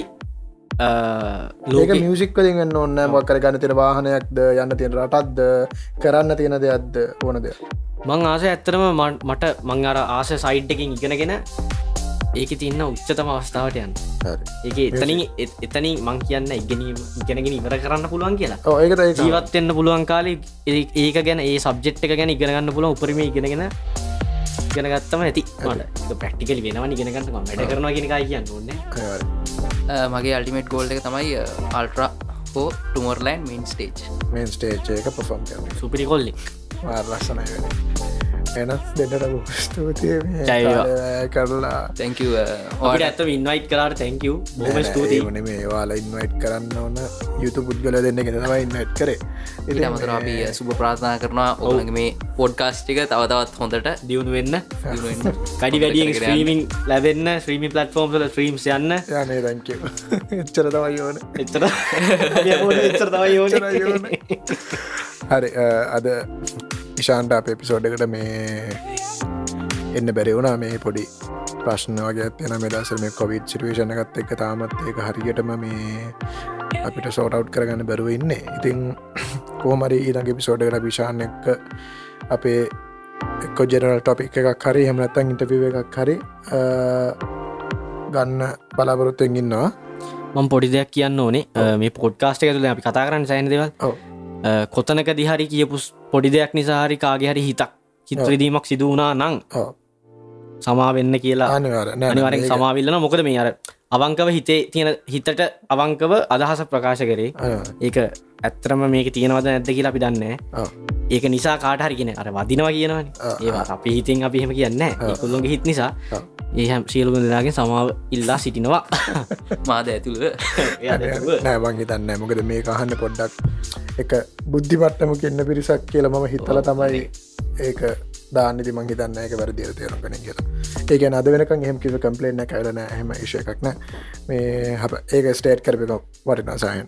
ලෝක මියසික් වලින් ඔන්න ම කරගන්න තිර වාහනයක්ද යන්න තියෙන රටත්ද කරන්න තියෙන දෙයක්ද ඕන දෙයක්. මං ආස ඇත්තරම මට මං අර ආස සයිඩ් එකින් ඉගෙනගෙන ඒක තින්න උච්චතම අවස්ථාවට යන්න. ඒක එතනින් එතනින් මං කියන්න ඉගෙනීම ඉගෙනගෙන ඉවර කරන්න පුළුවන් කියලා. ඒක ජීවත් එන්න පුළුවන් කාලේ ඒක ගැන ඒ සබ්ජෙට් එක ගැන ඉගෙනගන්න පුළුවන්. උපරම ඉගෙනගෙන ගෙනගත්තම ඇති. මට ප්‍රක්ටිකල් වෙනවනි ගෙනගන්නම වැඩ කරනවා කියෙනකයි කියන්න ඕන්න මගේ අල්ටිමේට් ගෝල්ඩ එක තමයි අල්ට්‍රා හෝ ටුමර්ලන්් මේන් ස්ටේජ් මේන් ස්ටේජ් එක පොෆම් සුපිරි කොල්ලෙක් ලස්සනයි වෙන එන දෙන්නට ස්තුතිය කරලා. තැක ඕට ඇත ඉන්වයිට කරට තැක බොම ස්තුතියි. වන මේ වාලා ඉන්වයිට් කරන්න ඕන. යුතු පුද්ගල දෙන්න ගෙනවා ඉන්නට් කරේ. ඉ අමතර අපි සුප ප්‍රාථනා කරනවා ඔවුගේ මේ පොඩ්කාස්ටික තවතවත් හොඳට දියුණු වෙන්න. කඩි වැඩියෙන් ස්ත්‍රීමින් ලැබෙන්න්න ශ්‍රීමි පලට්ෆෝම්ල ්‍රීම්ස් යන්න. යනේ දැක එච්චර තමයි ඕන. එච්චර. එච්චර තමයි ඕන. හරි අද ඉශාන්ට අප එපිසෝඩ්කට මේ එන්න බැරි වුණා. මේ පොඩි ප්‍රශ්න වගේ ඇත්යන මෙදසර මේ කොවිඩ් සිටුවේෂණ එකත් එක තාමත් ඒක හරියටම මේ අපිට සෝටව් කරගන්න බැරුව ඉන්න. ඉතිං කෝමරි ඊළඟ පිසෝඩ්කට විශාන එක්ක අපේ එක්කො ජෙනරල් ටොපික් එකක් හරි හමනත්තන් ඉන්ටපිව එකක් හරි ගන්න බලාපොරොත්තෙන් ඉන්නවා. මං පොඩි දෙයක් කියන්න ඕනේ. මේ පොඩ්කාස්ට තුළ අපි කතා කරන්න සයින් දෙවල්. කොතනක දිහරි කියපු පොඩි දෙයක් නිසාහරි කාගේ හරි හිතක් චිත්‍රදීමක් සිදු වුණා නං සමාවෙන්න කියලා අනිවරෙන් සමාවිල්ලන මොකද මේ අර අවංකව හිතේ තියෙන හිතට අවංකව අදහස ප්‍රකාශ කරේ. ඒක ඇත්තරම මේක තියෙනවද නැද්ද කියලා අපි දන්න ඒක නිසා කාටහරිගෙන අර වදිනවා කියනවන. ඒවා අපි හිතින් අපි හෙම කියන්න ඒකුල්ලොගේ හිත් නිසා. ඒහම් සියලුම දෙලාගේ සමාව ඉල්ලා සිටිනවා. මාද ඇතුළ නෑවන් හිතන්න මොකද මේ අහන්න පොඩ්ඩක් එක බුද්ධිපට්ටම කියන්න පිරිසක් කියල මම හිතල තමයි ඒක දාන්නති මං හිතන්න එක වැරදිර තේරුම් කන කියලා. ඒක අද වෙනක හෙම කිව කම්පලේන්න කලන හෙම ශය එකක්න මේ හ ඒක ස්ටේට් කරපක වටිනාසායන්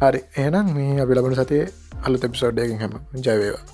හරි එනම් මේ අපි ලබන සතේ අලු තැපිසෝඩ්ඩයකින් හැම ජයවේවා